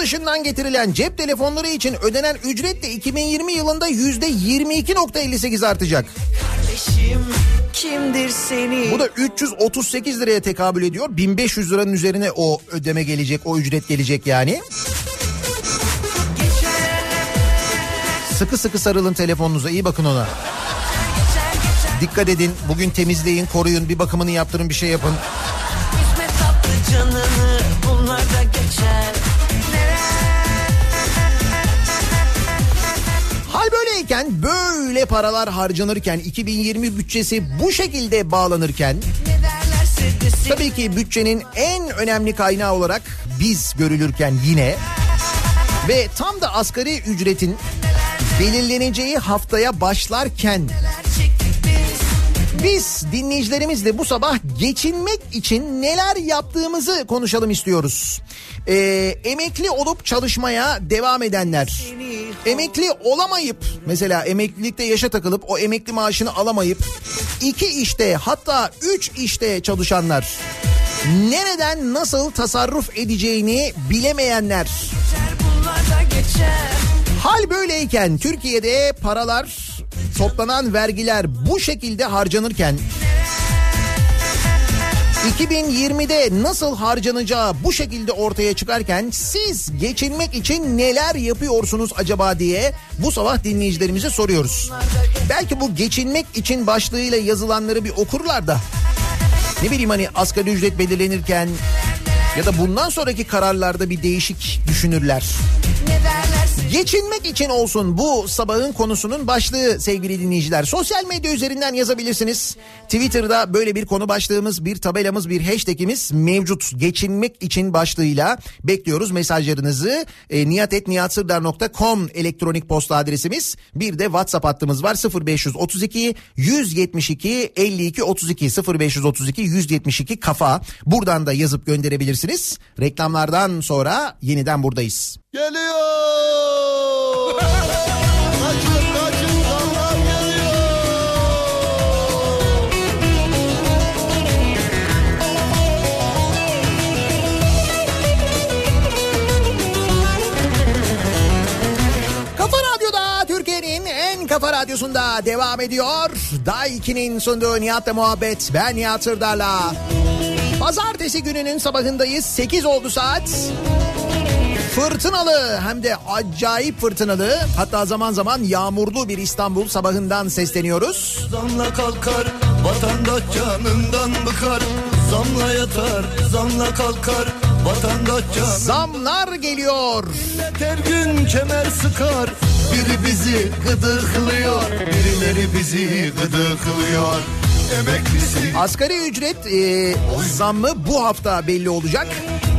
Dışından getirilen cep telefonları için ödenen ücret de 2020 yılında yüzde 22.58 artacak. Kardeşim kimdir seni? Bu da 338 liraya tekabül ediyor. 1500 liranın üzerine o ödeme gelecek, o ücret gelecek yani. Sıkı sıkı sarılın telefonunuza, iyi bakın ona. Dikkat edin, bugün temizleyin, koruyun, bir bakımını yaptırın, bir şey yapın. Üzme tatlı canını böyleyken böyle paralar harcanırken 2020 bütçesi bu şekilde bağlanırken tabii ki bütçenin en önemli kaynağı olarak biz görülürken yine ve tam da asgari ücretin belirleneceği haftaya başlarken biz dinleyicilerimizle bu sabah geçinmek için neler yaptığımızı konuşalım istiyoruz. Ee, emekli olup çalışmaya devam edenler, emekli olamayıp mesela emeklilikte yaşa takılıp o emekli maaşını alamayıp iki işte hatta üç işte çalışanlar, nereden nasıl tasarruf edeceğini bilemeyenler. Hal böyleyken Türkiye'de paralar, toplanan vergiler bu şekilde harcanırken 2020'de nasıl harcanacağı bu şekilde ortaya çıkarken siz geçinmek için neler yapıyorsunuz acaba diye bu sabah dinleyicilerimize soruyoruz. Belki bu geçinmek için başlığıyla yazılanları bir okurlar da ne bileyim hani asgari ücret belirlenirken ya da bundan sonraki kararlarda bir değişik düşünürler. Ne derlerse Geçinmek için olsun bu sabahın konusunun başlığı sevgili dinleyiciler. Sosyal medya üzerinden yazabilirsiniz. Twitter'da böyle bir konu başlığımız, bir tabelamız, bir hashtagimiz mevcut. Geçinmek için başlığıyla bekliyoruz mesajlarınızı. E, niyatetniyatsırdar.com elektronik posta adresimiz. Bir de WhatsApp hattımız var 0532 172 52 32 0532 172 kafa. Buradan da yazıp gönderebilirsiniz. Reklamlardan sonra yeniden buradayız. Geliyor. kaçın kaçın zamlar geliyor. Kafa Radyo'da Türkiye'nin en kafa radyosunda devam ediyor. Day sunduğu Nihat'la muhabbet. Ben Nihat Sırdar'la. Pazartesi gününün sabahındayız. 8 oldu saat. Fırtınalı hem de acayip fırtınalı hatta zaman zaman yağmurlu bir İstanbul sabahından sesleniyoruz. Zamla kalkar vatandaş canından bıkar. Zamla yatar zamla kalkar vatandaş canından Zamlar geliyor. Her gün kemer sıkar Biri bizi gıdıklıyor Birileri bizi gıdıklıyor Emeklisi Asgari ücret e, zammı bu hafta belli olacak.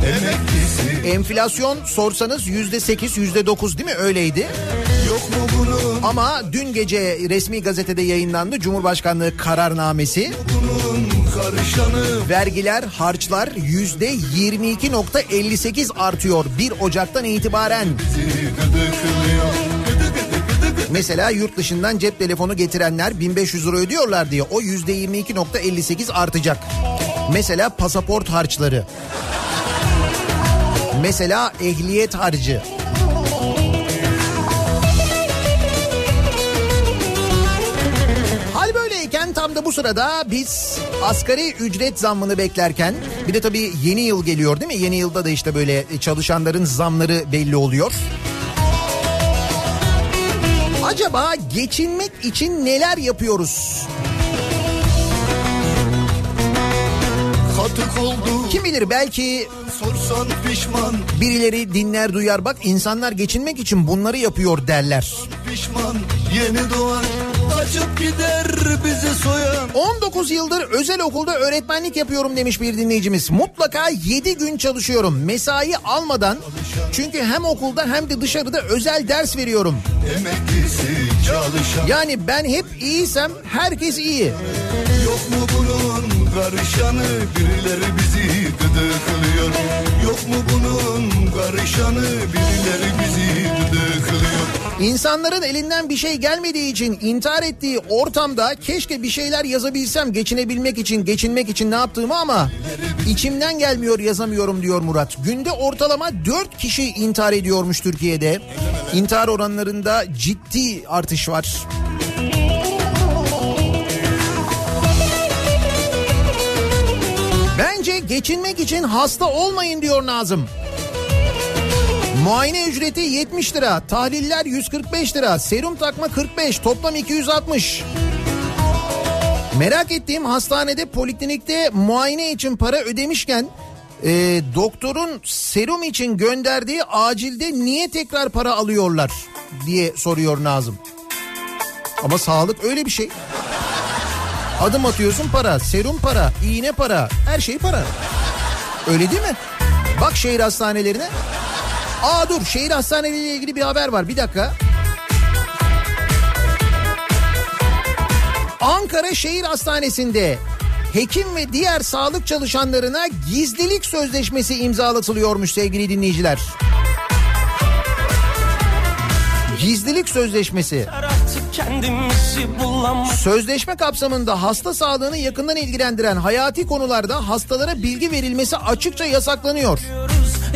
Emeklisi Enflasyon sorsanız yüzde sekiz yüzde dokuz değil mi öyleydi? Yok mu bunun Ama dün gece resmi gazetede yayınlandı Cumhurbaşkanlığı kararnamesi. Vergiler, harçlar yüzde 22.58 artıyor 1 Ocak'tan itibaren. Mesela yurt dışından cep telefonu getirenler 1500 lira ödüyorlar diye o yüzde 22.58 artacak. Mesela pasaport harçları. Mesela ehliyet harcı. Hal böyleyken tam da bu sırada biz asgari ücret zammını beklerken bir de tabii yeni yıl geliyor değil mi? Yeni yılda da işte böyle çalışanların zamları belli oluyor. Acaba geçinmek için neler yapıyoruz? Kim bilir belki Sorsan pişman birileri dinler duyar bak insanlar geçinmek için bunları yapıyor derler. pişman Yeni doğan Kaçıp gider bizi soyan 19 yıldır özel okulda öğretmenlik yapıyorum demiş bir dinleyicimiz. Mutlaka 7 gün çalışıyorum. Mesai almadan. Çünkü hem okulda hem de dışarıda özel ders veriyorum. Yani ben hep iyiysem herkes iyi. Yok mu bunun karışanı birileri bizi gıdıklıyor Yok mu bunun karışanı birileri bizi gıdıklıyor İnsanların elinden bir şey gelmediği için intihar ettiği ortamda keşke bir şeyler yazabilsem geçinebilmek için, geçinmek için ne yaptığımı ama içimden gelmiyor yazamıyorum diyor Murat. Günde ortalama 4 kişi intihar ediyormuş Türkiye'de. İntihar oranlarında ciddi artış var. Bence geçinmek için hasta olmayın diyor Nazım. Muayene ücreti 70 lira, tahliller 145 lira, serum takma 45, toplam 260. Merak ettiğim hastanede poliklinikte muayene için para ödemişken e, doktorun serum için gönderdiği acilde niye tekrar para alıyorlar diye soruyor Nazım. Ama sağlık öyle bir şey. Adım atıyorsun para, serum para, iğne para, her şey para. Öyle değil mi? Bak şehir hastanelerine. Aa dur şehir hastaneleriyle ilgili bir haber var bir dakika. Ankara Şehir Hastanesi'nde hekim ve diğer sağlık çalışanlarına gizlilik sözleşmesi imzalatılıyormuş sevgili dinleyiciler. Gizlilik sözleşmesi. Artık kendimizi bulamadık Sözleşme kapsamında hasta sağlığını yakından ilgilendiren hayati konularda hastalara bilgi verilmesi açıkça yasaklanıyor.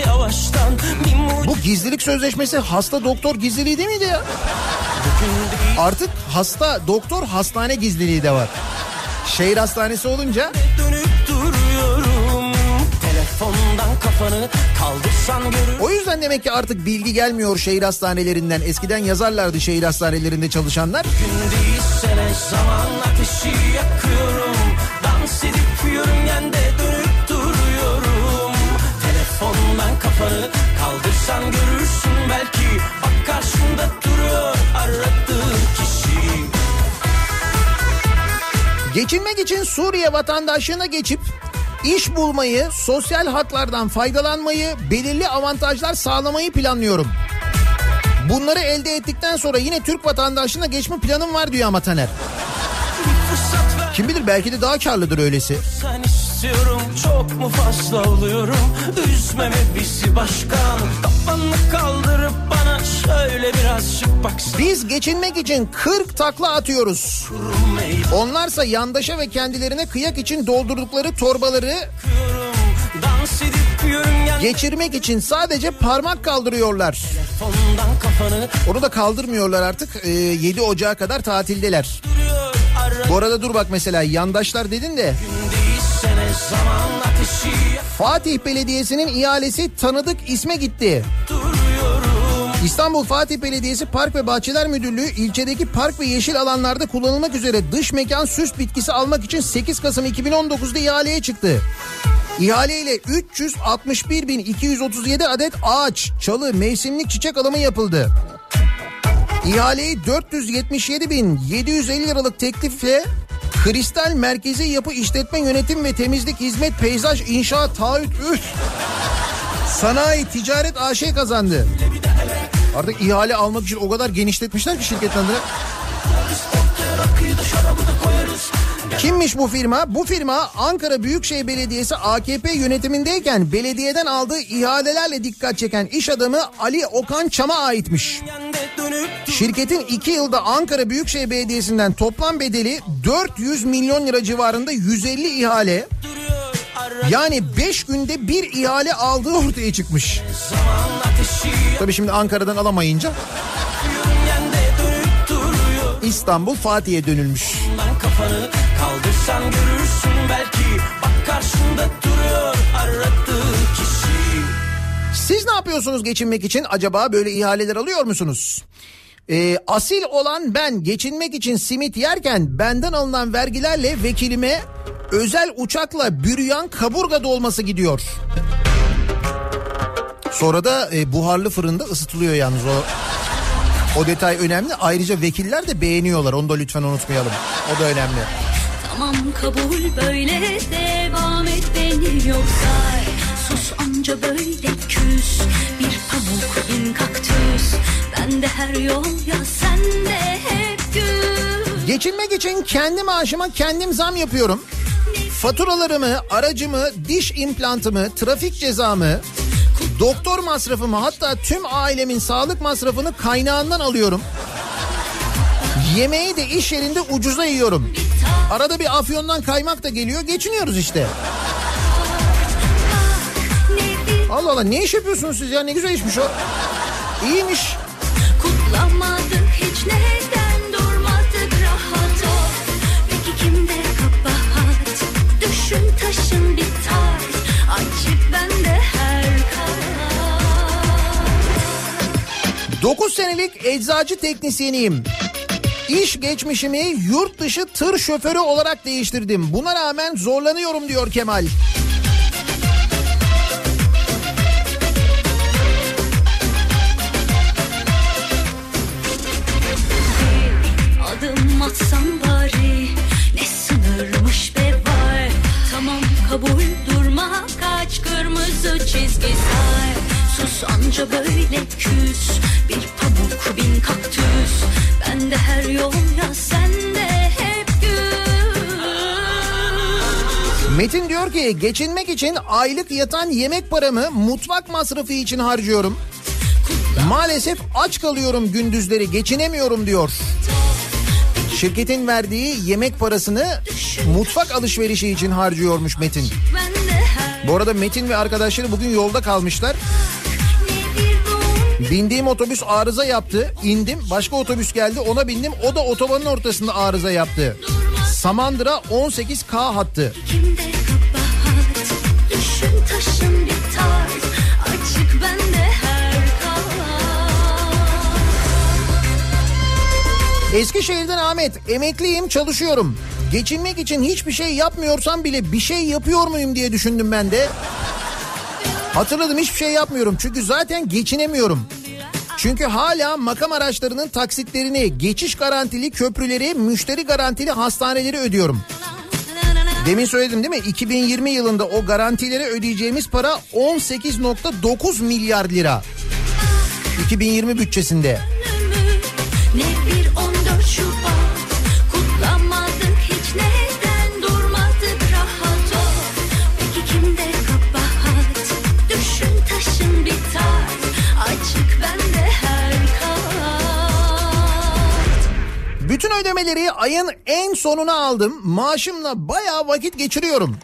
yavaştan Bu gizlilik sözleşmesi hasta doktor gizliliği değil miydi ya? Artık hasta doktor hastane gizliliği de var. Şehir hastanesi olunca Telefondan kafanı kaldırsan görür. O yüzden demek ki artık bilgi gelmiyor şehir hastanelerinden. Eskiden yazarlardı şehir hastanelerinde çalışanlar. Gün değilse ne zaman ateşi yakıyorum. Dans edip yörüngende dönüp duruyorum. Telefondan kafanı kaldırsan görürsün belki. Bak karşında duruyor aradığın kişi. Geçinmek için Suriye vatandaşlığına geçip iş bulmayı, sosyal haklardan faydalanmayı, belirli avantajlar sağlamayı planlıyorum. Bunları elde ettikten sonra yine Türk vatandaşlığına geçme planım var diyor ama Taner. Kim bilir belki de daha karlıdır öylesi. sen istiyorum Çok mu fazla oluyorum Üzmeme bizi başkan Kafanı kaldırıp bana şöyle birazcık baksana Biz geçinmek için 40 takla atıyoruz. Onlarsa yandaşa ve kendilerine kıyak için doldurdukları torbaları geçirmek için sadece parmak kaldırıyorlar. Onu da kaldırmıyorlar artık. Ee, 7 Ocağı kadar tatildeler. Bu arada dur bak mesela yandaşlar dedin de Fatih Belediyesi'nin ihalesi tanıdık isme gitti. İstanbul Fatih Belediyesi Park ve Bahçeler Müdürlüğü ilçedeki park ve yeşil alanlarda kullanılmak üzere dış mekan süs bitkisi almak için 8 Kasım 2019'da ihaleye çıktı. İhale ile 361.237 adet ağaç, çalı, mevsimlik çiçek alımı yapıldı. İhaleyi 477.750 liralık teklifle Kristal Merkezi Yapı İşletme Yönetim ve Temizlik Hizmet Peyzaj İnşaat Taahhüt Üf Sanayi Ticaret AŞ kazandı. Artık ihale almak için o kadar genişletmişler ki şirketlerini. Kimmiş bu firma? Bu firma Ankara Büyükşehir Belediyesi AKP yönetimindeyken belediyeden aldığı ihalelerle dikkat çeken iş adamı Ali Okan Çam'a aitmiş. Şirketin 2 yılda Ankara Büyükşehir Belediyesi'nden toplam bedeli 400 milyon lira civarında 150 ihale. Yani 5 günde bir ihale aldığı ortaya çıkmış. Tabii şimdi Ankara'dan alamayınca İstanbul Fatih'e dönülmüş. Kafanı kaldırsan görürsün belki Bak karşında duruyor aradığın kişi Siz ne yapıyorsunuz geçinmek için? Acaba böyle ihaleler alıyor musunuz? Ee, asil olan ben geçinmek için simit yerken benden alınan vergilerle vekilime özel uçakla bürüyan kaburga dolması gidiyor. Sonra da e, buharlı fırında ısıtılıyor yalnız o. O detay önemli. Ayrıca vekiller de beğeniyorlar. Onu da lütfen unutmayalım. O da önemli. Tamam kabul böyle devam et beni yoksa Sus anca böyle küs Bir pamuk bin kaktüs Ben de her yol ya sen de hep gül Geçinmek için kendi maaşıma kendim zam yapıyorum. Faturalarımı, aracımı, diş implantımı, trafik cezamı, doktor masrafımı hatta tüm ailemin sağlık masrafını kaynağından alıyorum. Yemeği de iş yerinde ucuza yiyorum. Arada bir afyondan kaymak da geliyor geçiniyoruz işte. Allah Allah ne iş yapıyorsunuz siz ya ne güzel işmiş o. İyiymiş. kutlamadık hiç neden durmadık rahat ol Peki kimde kabahat Düşün taşın bir tart Açık bende her karar 9 senelik eczacı teknisyeniyim. İş geçmişimi yurt dışı tır şoförü olarak değiştirdim. Buna rağmen zorlanıyorum diyor Kemal. Adım atsam bari ne sınırmış be var Tamam kabul durma kaç kırmızı çizgi say Sus anca böyle küs Metin diyor ki geçinmek için aylık yatan yemek paramı mutfak masrafı için harcıyorum. Maalesef aç kalıyorum gündüzleri geçinemiyorum diyor. Şirketin verdiği yemek parasını mutfak alışverişi için harcıyormuş Metin. Bu arada Metin ve arkadaşları bugün yolda kalmışlar. Bindiğim otobüs arıza yaptı. İndim başka otobüs geldi ona bindim. O da otobanın ortasında arıza yaptı. Samandıra 18K hattı. Eskişehir'den Ahmet emekliyim çalışıyorum. Geçinmek için hiçbir şey yapmıyorsam bile bir şey yapıyor muyum diye düşündüm ben de. Hatırladım hiçbir şey yapmıyorum çünkü zaten geçinemiyorum. Çünkü hala makam araçlarının taksitlerini, geçiş garantili köprüleri, müşteri garantili hastaneleri ödüyorum. Demin söyledim değil mi? 2020 yılında o garantilere ödeyeceğimiz para 18.9 milyar lira. 2020 bütçesinde. Ne Bütün ödemeleri ayın en sonuna aldım. Maaşımla bayağı vakit geçiriyorum.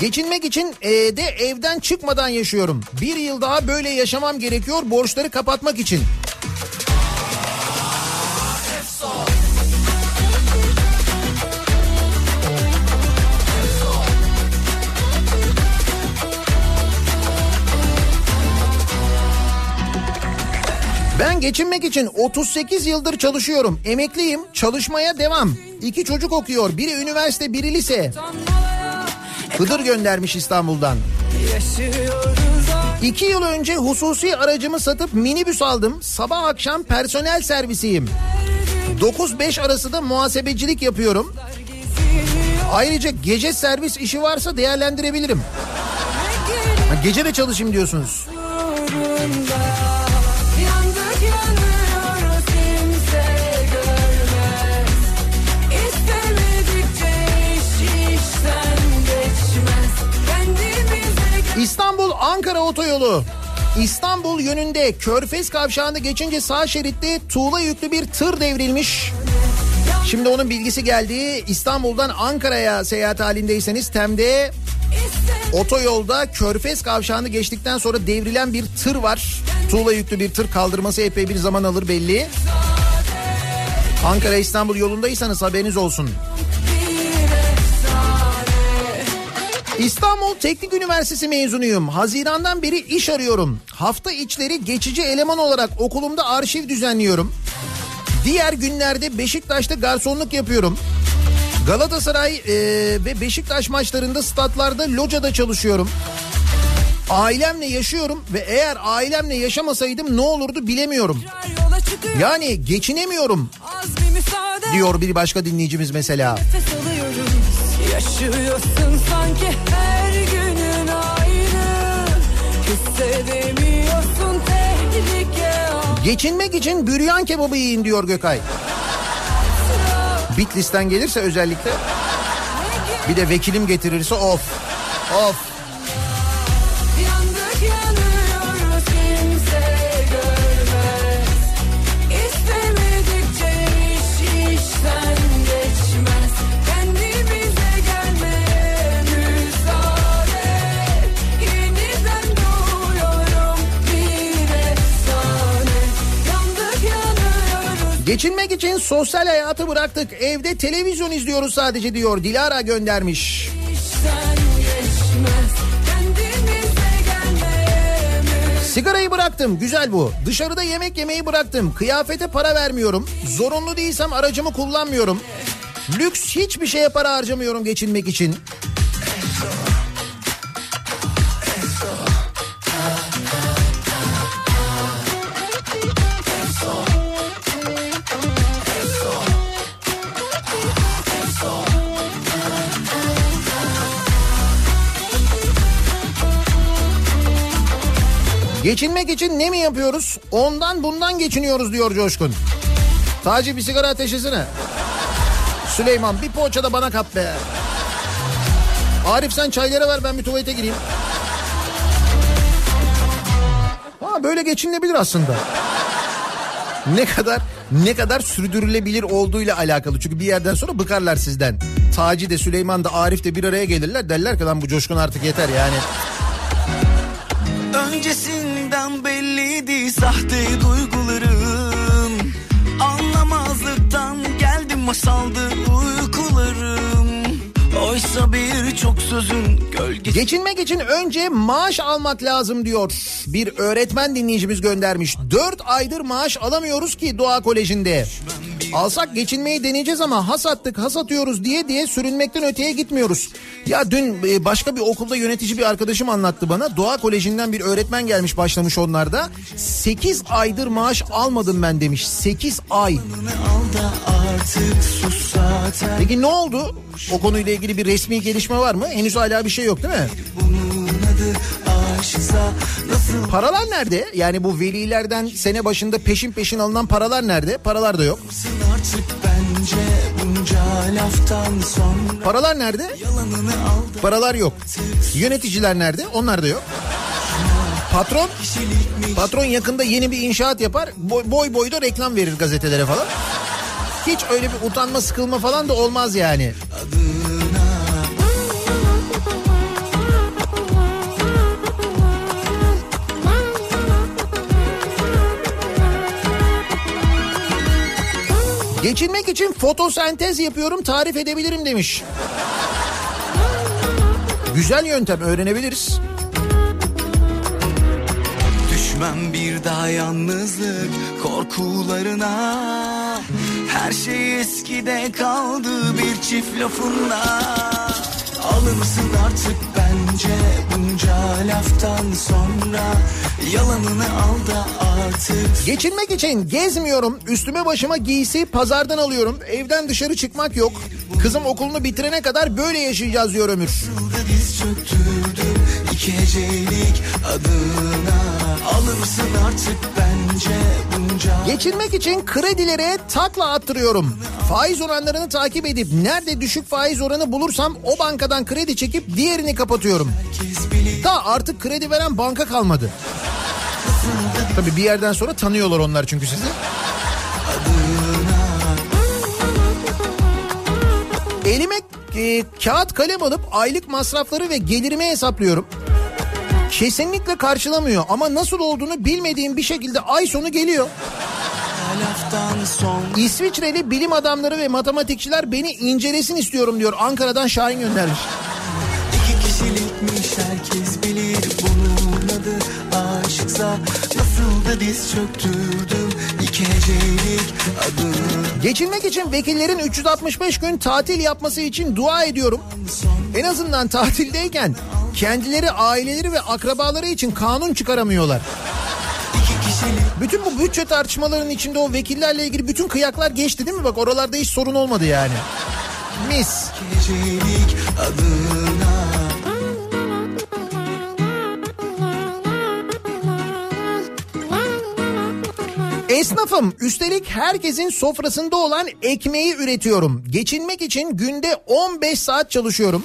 Geçinmek için e, de evden çıkmadan yaşıyorum. Bir yıl daha böyle yaşamam gerekiyor borçları kapatmak için. Ben geçinmek için 38 yıldır çalışıyorum. Emekliyim, çalışmaya devam. İki çocuk okuyor. Biri üniversite, biri lise. Hıdır göndermiş İstanbul'dan. İki yıl önce hususi aracımı satıp minibüs aldım. Sabah akşam personel servisiyim. 9-5 arası da muhasebecilik yapıyorum. Ayrıca gece servis işi varsa değerlendirebilirim. Ha, gece de çalışayım diyorsunuz. Otoyolu. İstanbul yönünde Körfez kavşağını geçince sağ şeritte tuğla yüklü bir tır devrilmiş. Şimdi onun bilgisi geldi. İstanbul'dan Ankara'ya seyahat halindeyseniz Tem'de otoyolda Körfez kavşağını geçtikten sonra devrilen bir tır var. Tuğla yüklü bir tır kaldırması epey bir zaman alır belli. Ankara İstanbul yolundaysanız haberiniz olsun. İstanbul Teknik Üniversitesi mezunuyum. Hazirandan beri iş arıyorum. Hafta içleri geçici eleman olarak okulumda arşiv düzenliyorum. Diğer günlerde Beşiktaş'ta garsonluk yapıyorum. Galatasaray e, ve Beşiktaş maçlarında statlarda locada çalışıyorum. Ailemle yaşıyorum ve eğer ailemle yaşamasaydım ne olurdu bilemiyorum. Yani geçinemiyorum diyor bir başka dinleyicimiz mesela. Nefes Yaşıyorsun sanki her günün aynı Hissedemiyorsun tehlike Geçinmek için büryan kebabı yiyin diyor Gökay. Bitlis'ten gelirse özellikle bir de vekilim getirirse of of. Geçinmek için sosyal hayatı bıraktık. Evde televizyon izliyoruz sadece diyor. Dilara göndermiş. Sigarayı bıraktım. Güzel bu. Dışarıda yemek yemeyi bıraktım. Kıyafete para vermiyorum. Zorunlu değilsem aracımı kullanmıyorum. Lüks hiçbir şeye para harcamıyorum geçinmek için. Geçinmek için ne mi yapıyoruz? Ondan bundan geçiniyoruz diyor Coşkun. Taci bir sigara ateşesine. Süleyman bir poğaça da bana kap be. Arif sen çayları ver ben bir tuvalete gireyim. Ha böyle geçinilebilir aslında. Ne kadar ne kadar sürdürülebilir olduğuyla alakalı. Çünkü bir yerden sonra bıkarlar sizden. Taci de Süleyman da Arif de bir araya gelirler. Derler ki lan bu coşkun artık yeter yani. Öncesinden belliydi sahte duygularım. Anlamazlıktan geldim masaldı uykularım Oysa birçok sözün gölgesi Geçinmek için önce maaş almak lazım diyor. Bir öğretmen dinleyicimiz göndermiş. 4 aydır maaş alamıyoruz ki Doğa Koleji'nde. Alsak geçinmeyi deneyeceğiz ama has attık has atıyoruz diye diye sürünmekten öteye gitmiyoruz. Ya dün e, başka bir okulda yönetici bir arkadaşım anlattı bana. Doğa Koleji'nden bir öğretmen gelmiş başlamış onlarda. 8 aydır maaş almadım ben demiş. 8 ay. Peki ne oldu? O konuyla ilgili bir resmi gelişme var mı? Henüz hala bir şey yok değil mi? Paralar nerede? Yani bu velilerden sene başında peşin peşin alınan paralar nerede? Paralar da yok. Paralar nerede? Paralar yok. Yöneticiler nerede? Onlar da yok. Patron patron yakında yeni bir inşaat yapar. Boy boy, boy da reklam verir gazetelere falan. Hiç öyle bir utanma sıkılma falan da olmaz yani. Geçinmek için fotosentez yapıyorum tarif edebilirim demiş. Güzel yöntem öğrenebiliriz. Düşmem bir daha yalnızlık korkularına Her şey eskide kaldı bir çift lafınla Alınsın artık bence bunca laftan sonra Yalanını al da artık Geçinmek için gezmiyorum. Üstüme başıma giysi pazardan alıyorum. Evden dışarı çıkmak yok. Kızım okulunu bitirene kadar böyle yaşayacağız diyor Ömür. İki hecelik adına Alınsın artık bence bunca Geçinmek için kredilere takla attırıyorum. Faiz oranlarını takip edip nerede düşük faiz oranı bulursam o bankadan kredi çekip diğerini kapatıyorum. Bilir Da artık kredi veren banka kalmadı. Tabii bir yerden sonra tanıyorlar onlar çünkü sizi. Elime e, kağıt kalem alıp aylık masrafları ve gelirimi hesaplıyorum. Kesinlikle karşılamıyor ama nasıl olduğunu bilmediğim bir şekilde ay sonu geliyor. İsviçreli bilim adamları ve matematikçiler beni incelesin istiyorum diyor. Ankara'dan Şahin göndermiş. Aşksa Nasıl da diz çöktürdüm iki hecelik adını Geçinmek için vekillerin 365 gün tatil yapması için dua ediyorum. En azından tatildeyken kendileri, aileleri ve akrabaları için kanun çıkaramıyorlar. Bütün bu bütçe tartışmalarının içinde o vekillerle ilgili bütün kıyaklar geçti değil mi? Bak oralarda hiç sorun olmadı yani. Mis. Gecelik adına Esnafım üstelik herkesin sofrasında olan ekmeği üretiyorum. Geçinmek için günde 15 saat çalışıyorum.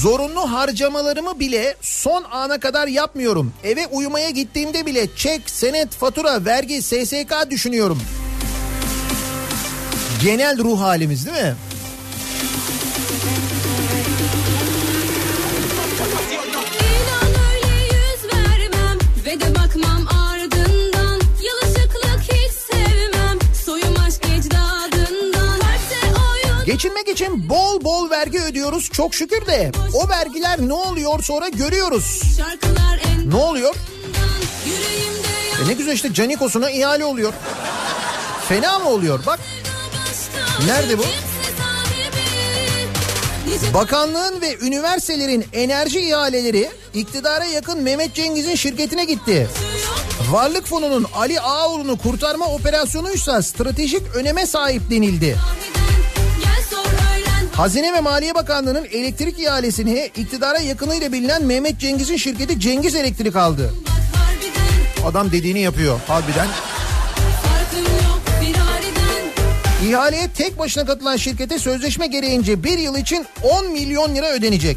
Zorunlu harcamalarımı bile son ana kadar yapmıyorum. Eve uyumaya gittiğimde bile çek, senet, fatura, vergi, SSK düşünüyorum. Genel ruh halimiz değil mi? Geçinmek için bol bol vergi ödüyoruz çok şükür de o vergiler ne oluyor sonra görüyoruz. Ne oluyor? E ne güzel işte Canikos'una ihale oluyor. Fena mı oluyor? Bak Nerede bu? bakanlığın ve üniversitelerin enerji ihaleleri iktidara yakın Mehmet Cengiz'in şirketine gitti. Varlık fonunun Ali Ağoğlu'nu kurtarma operasyonuysa stratejik öneme sahip denildi. Hazine ve Maliye Bakanlığı'nın elektrik ihalesini iktidara yakınıyla bilinen Mehmet Cengiz'in şirketi Cengiz Elektrik aldı. Adam dediğini yapıyor harbiden. İhaleye tek başına katılan şirkete sözleşme gereğince bir yıl için 10 milyon lira ödenecek.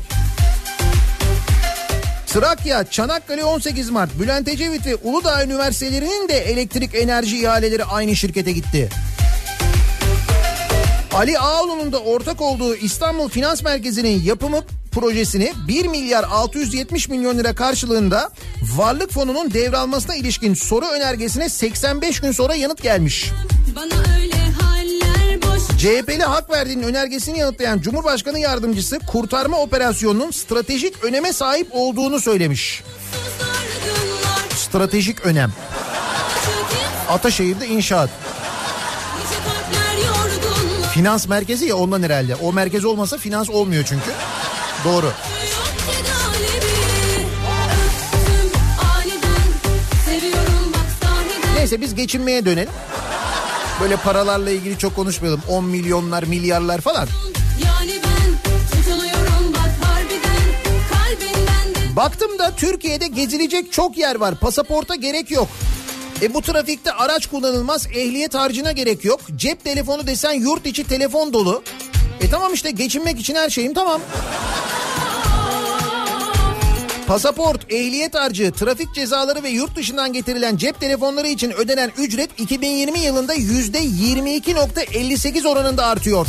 Trakya, Çanakkale 18 Mart, Bülent Ecevit ve Uludağ Üniversitelerinin de elektrik enerji ihaleleri aynı şirkete gitti. Ali Ağaoğlu'nun da ortak olduğu İstanbul Finans Merkezi'nin yapımı projesini 1 milyar 670 milyon lira karşılığında Varlık Fonu'nun devralmasına ilişkin soru önergesine 85 gün sonra yanıt gelmiş. CHP'li hak verdiğinin önergesini yanıtlayan Cumhurbaşkanı Yardımcısı kurtarma operasyonunun stratejik öneme sahip olduğunu söylemiş. Stratejik önem. Ataşehir'de inşaat. Finans merkezi ya ondan herhalde. O merkez olmasa finans olmuyor çünkü. Doğru. Neyse biz geçinmeye dönelim. Böyle paralarla ilgili çok konuşmayalım. 10 milyonlar, milyarlar falan. Baktım da Türkiye'de gezilecek çok yer var. Pasaporta gerek yok. E bu trafikte araç kullanılmaz, ehliyet harcına gerek yok. Cep telefonu desen yurt içi telefon dolu. E tamam işte geçinmek için her şeyim tamam. Pasaport, ehliyet harcı, trafik cezaları ve yurt dışından getirilen cep telefonları için ödenen ücret 2020 yılında yüzde 22.58 oranında artıyor.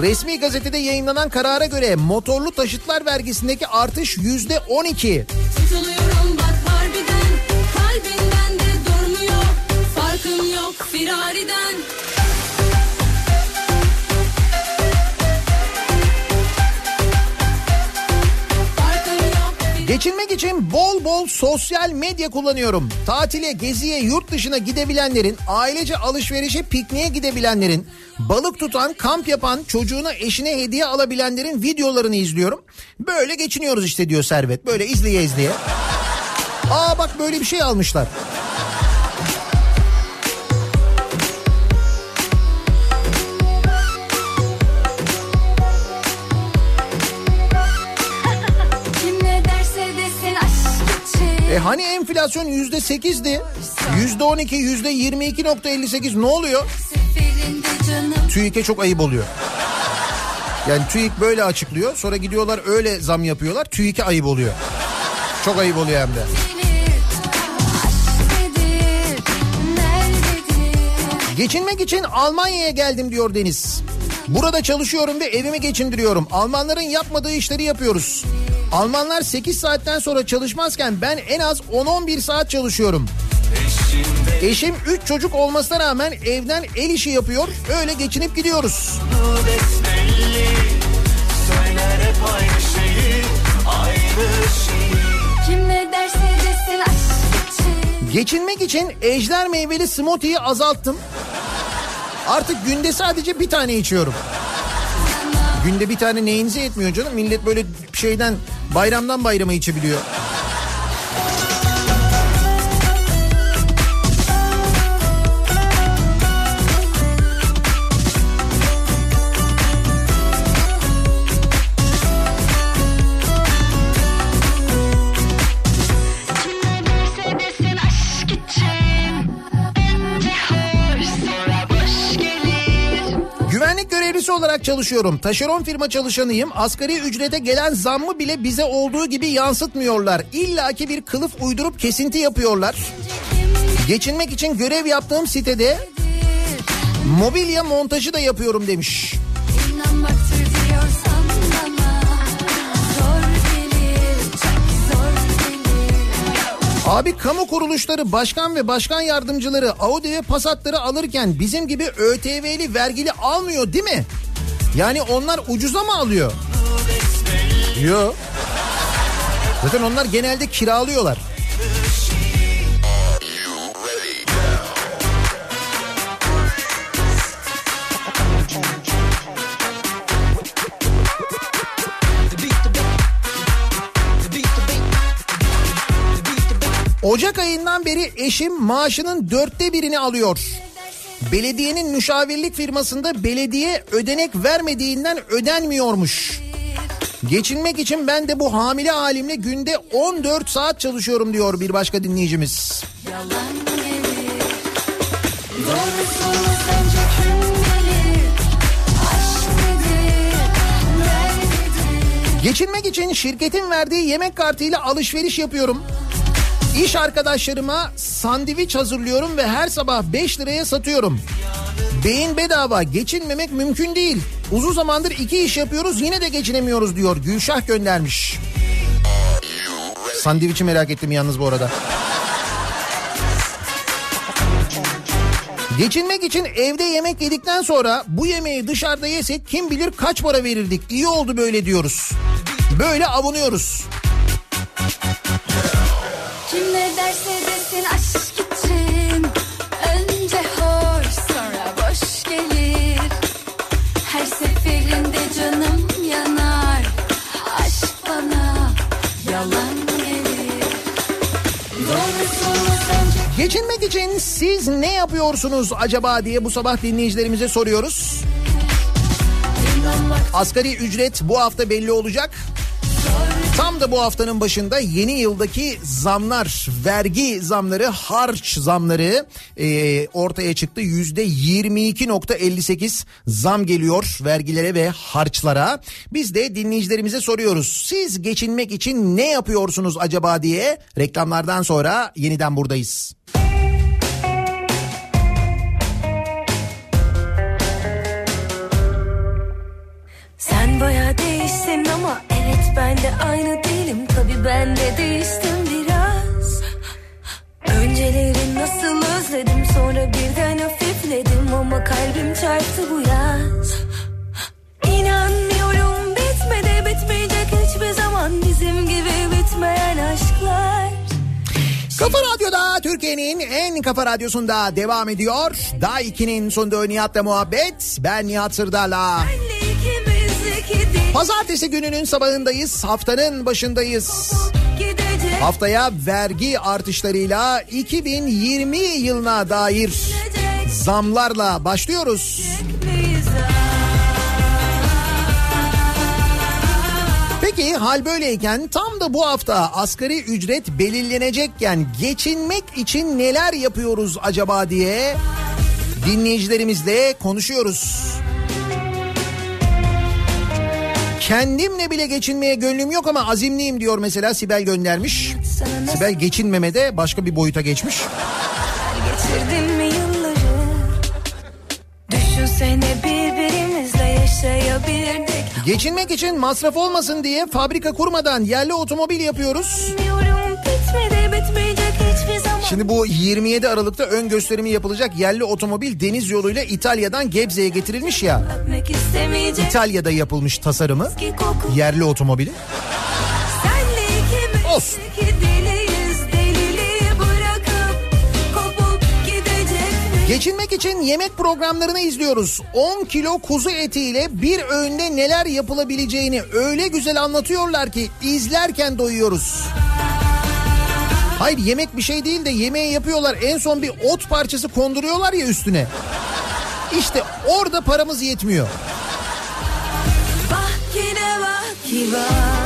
Resmi gazetede yayınlanan karara göre motorlu taşıtlar vergisindeki artış yüzde 12. Tutuluyorum Farkım yok firariden Geçinmek için bol bol sosyal medya kullanıyorum. Tatile, geziye, yurt dışına gidebilenlerin, ailece alışverişe, pikniğe gidebilenlerin, balık tutan, kamp yapan, çocuğuna, eşine hediye alabilenlerin videolarını izliyorum. Böyle geçiniyoruz işte diyor Servet. Böyle izleye izleye. Aa bak böyle bir şey almışlar. E hani enflasyon yüzde sekizdi. Yüzde on iki, yüzde yirmi iki nokta elli sekiz ne oluyor? TÜİK'e çok ayıp oluyor. Yani TÜİK böyle açıklıyor. Sonra gidiyorlar öyle zam yapıyorlar. TÜİK'e ayıp oluyor. Çok ayıp oluyor hem de. Geçinmek için Almanya'ya geldim diyor Deniz. Burada çalışıyorum ve evimi geçindiriyorum. Almanların yapmadığı işleri yapıyoruz. Almanlar 8 saatten sonra çalışmazken ben en az 10-11 saat çalışıyorum. Eşim 3 çocuk olmasına rağmen evden el işi yapıyor. Öyle geçinip gidiyoruz. Geçinmek için ejder meyveli smoothie'yi azalttım. Artık günde sadece bir tane içiyorum. Günde bir tane neyinize yetmiyor canım. Millet böyle şeyden bayramdan bayrama içebiliyor. Olarak çalışıyorum. Taşeron firma çalışanıyım. Asgari ücrete gelen zammı bile bize olduğu gibi yansıtmıyorlar. İlla ki bir kılıf uydurup kesinti yapıyorlar. Geçinmek için görev yaptığım sitede mobilya montajı da yapıyorum demiş. Abi kamu kuruluşları başkan ve başkan yardımcıları Audi ve Passat'ları alırken bizim gibi ÖTV'li vergili almıyor değil mi? Yani onlar ucuza mı alıyor? Yok. Zaten onlar genelde kiralıyorlar. Ocak ayından beri eşim maaşının dörtte birini alıyor. Belediyenin müşavirlik firmasında belediye ödenek vermediğinden ödenmiyormuş. Geçinmek için ben de bu hamile halimle günde 14 saat çalışıyorum diyor bir başka dinleyicimiz. Geçinmek için şirketin verdiği yemek kartıyla alışveriş yapıyorum. İş arkadaşlarıma sandviç hazırlıyorum ve her sabah 5 liraya satıyorum. Beyin bedava geçinmemek mümkün değil. Uzun zamandır iki iş yapıyoruz yine de geçinemiyoruz diyor Gülşah göndermiş. Sandviçi merak ettim yalnız bu arada. Geçinmek için evde yemek yedikten sonra bu yemeği dışarıda yesek kim bilir kaç para verirdik. İyi oldu böyle diyoruz. Böyle avunuyoruz. Kim ne derse desin aşk için Önce hoş sonra boş gelir Her seferinde canım yanar Aşk bana yalan gelir Geçinmek için siz ne yapıyorsunuz acaba diye bu sabah dinleyicilerimize soruyoruz. Asgari ücret bu hafta belli olacak. Tam da bu haftanın başında yeni yıldaki zamlar, vergi zamları, harç zamları e, ortaya çıktı. Yüzde 22.58 zam geliyor vergilere ve harçlara. Biz de dinleyicilerimize soruyoruz. Siz geçinmek için ne yapıyorsunuz acaba diye reklamlardan sonra yeniden buradayız. Sen baya değişsin ama ben de aynı değilim tabi ben de değiştim biraz Önceleri nasıl özledim sonra birden hafifledim ama kalbim çarptı bu yaz İnanmıyorum bitmedi bitmeyecek hiçbir zaman bizim gibi bitmeyen aşklar Kafa Radyo'da Türkiye'nin en kafa radyosunda devam ediyor. Daha 2'nin sonunda Nihat'la muhabbet. Ben Nihat Sırdar'la. Değil Pazartesi gününün sabahındayız. Haftanın başındayız. Haftaya vergi artışlarıyla 2020 yılına dair zamlarla başlıyoruz. Peki hal böyleyken tam da bu hafta asgari ücret belirlenecekken geçinmek için neler yapıyoruz acaba diye dinleyicilerimizle konuşuyoruz. Kendimle bile geçinmeye gönlüm yok ama azimliyim diyor mesela Sibel göndermiş. Sibel geçinmemede başka bir boyuta geçmiş. Geçirdin mi yılları Düşünsene birbirimizle yaşayabilirdik Geçinmek için masraf olmasın diye fabrika kurmadan yerli otomobil yapıyoruz. Bilmiyorum Şimdi bu 27 Aralık'ta ön gösterimi yapılacak yerli otomobil deniz yoluyla İtalya'dan Gebze'ye getirilmiş ya. İtalya'da yapılmış tasarımı yerli otomobili. Olsun. Geçinmek için yemek programlarını izliyoruz. 10 kilo kuzu etiyle bir öğünde neler yapılabileceğini öyle güzel anlatıyorlar ki izlerken doyuyoruz. Hayır yemek bir şey değil de yemeği yapıyorlar. En son bir ot parçası konduruyorlar ya üstüne. İşte orada paramız yetmiyor. Bak ki var.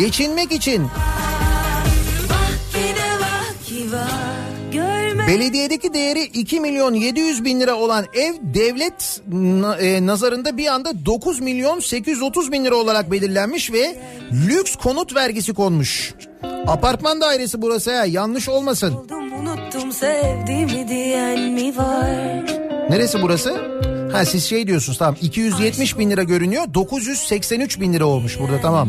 Geçinmek için belediyedeki değeri 2 milyon 700 bin lira olan ev devlet e, nazarında bir anda 9 milyon 830 bin lira olarak belirlenmiş ve lüks konut vergisi konmuş. Apartman dairesi burası ya yanlış olmasın. Mi? Neresi burası? Ha siz şey diyorsunuz tamam 270 bin lira görünüyor 983 bin lira olmuş burada tamam.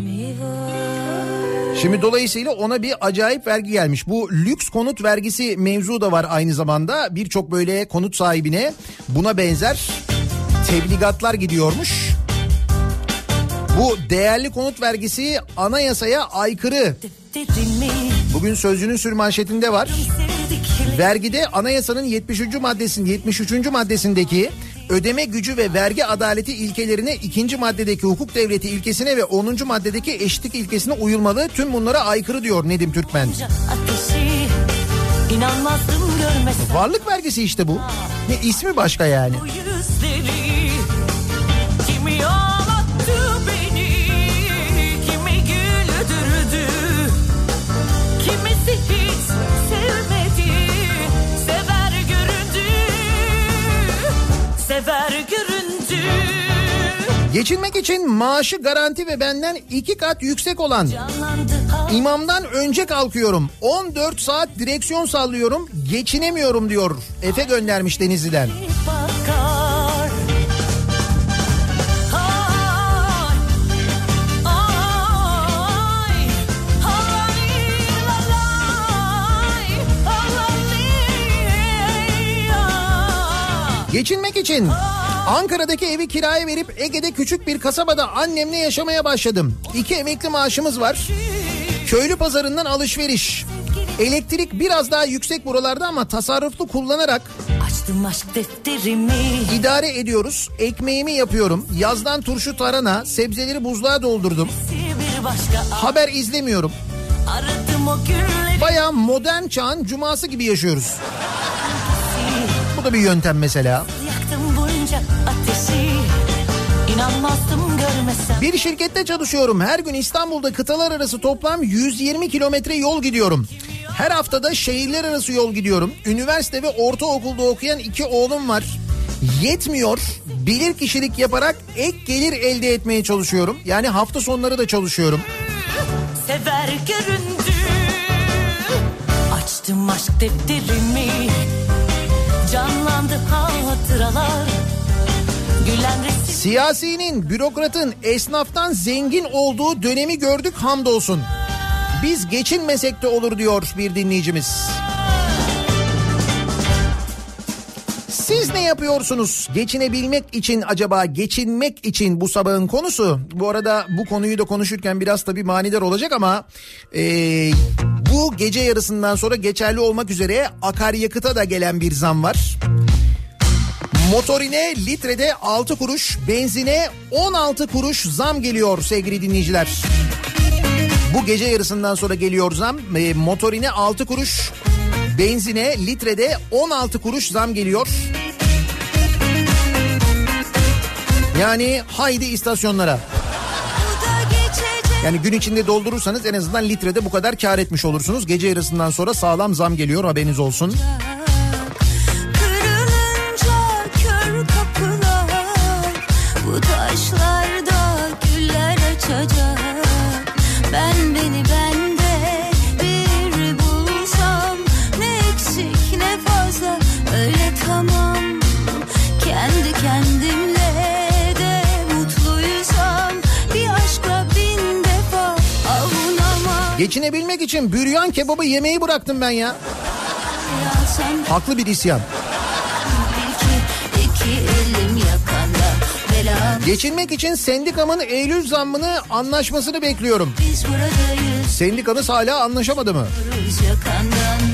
Şimdi dolayısıyla ona bir acayip vergi gelmiş. Bu lüks konut vergisi mevzu da var aynı zamanda. Birçok böyle konut sahibine buna benzer tebligatlar gidiyormuş. Bu değerli konut vergisi anayasaya aykırı. Bugün Sözcü'nün sürmanşetinde var. Vergide anayasanın 73. maddesinin 73. maddesindeki ödeme gücü ve vergi adaleti ilkelerine ikinci maddedeki hukuk devleti ilkesine ve 10. maddedeki eşitlik ilkesine uyulmalı. Tüm bunlara aykırı diyor Nedim Türkmen. ateşi Varlık vergisi işte bu. Ne ismi başka yani. bu yüzleri Geçinmek için maaşı garanti ve benden iki kat yüksek olan imamdan önce kalkıyorum. 14 saat direksiyon sallıyorum. Geçinemiyorum diyor. Efe göndermiş Denizli'den. Geçinmek için Ankara'daki evi kiraya verip Ege'de küçük bir kasabada annemle yaşamaya başladım. İki emekli maaşımız var. Köylü pazarından alışveriş. Elektrik biraz daha yüksek buralarda ama tasarruflu kullanarak Açtım aşk defterimi idare ediyoruz. Ekmeğimi yapıyorum. Yazdan turşu tarhana, sebzeleri buzluğa doldurdum. Haber izlemiyorum. Baya modern çağın cuması gibi yaşıyoruz. Bu da bir yöntem mesela. Bir şirkette çalışıyorum. Her gün İstanbul'da kıtalar arası toplam 120 kilometre yol gidiyorum. Her haftada şehirler arası yol gidiyorum. Üniversite ve ortaokulda okuyan iki oğlum var. Yetmiyor. Bilir kişilik yaparak ek gelir elde etmeye çalışıyorum. Yani hafta sonları da çalışıyorum. Sever göründü Açtım aşk defterimi Canlandı hatıralar Siyasinin, bürokratın, esnaftan zengin olduğu dönemi gördük hamdolsun. Biz geçinmesek de olur diyor bir dinleyicimiz. Siz ne yapıyorsunuz? Geçinebilmek için acaba geçinmek için bu sabahın konusu. Bu arada bu konuyu da konuşurken biraz tabii manidar olacak ama e, bu gece yarısından sonra geçerli olmak üzere akaryakıta da gelen bir zam var. Motorine litrede 6 kuruş, benzine 16 kuruş zam geliyor sevgili dinleyiciler. Bu gece yarısından sonra geliyor zam. E, motorine 6 kuruş, benzine litrede 16 kuruş zam geliyor. Yani haydi istasyonlara. Yani gün içinde doldurursanız en azından litrede bu kadar kar etmiş olursunuz. Gece yarısından sonra sağlam zam geliyor haberiniz olsun. Kırılınca Geçinebilmek için büryan kebabı yemeği bıraktım ben ya. Haklı bir isyan. Geçinmek için sendikamın Eylül zammını anlaşmasını bekliyorum. Sendikanız hala anlaşamadı mı? Yakandan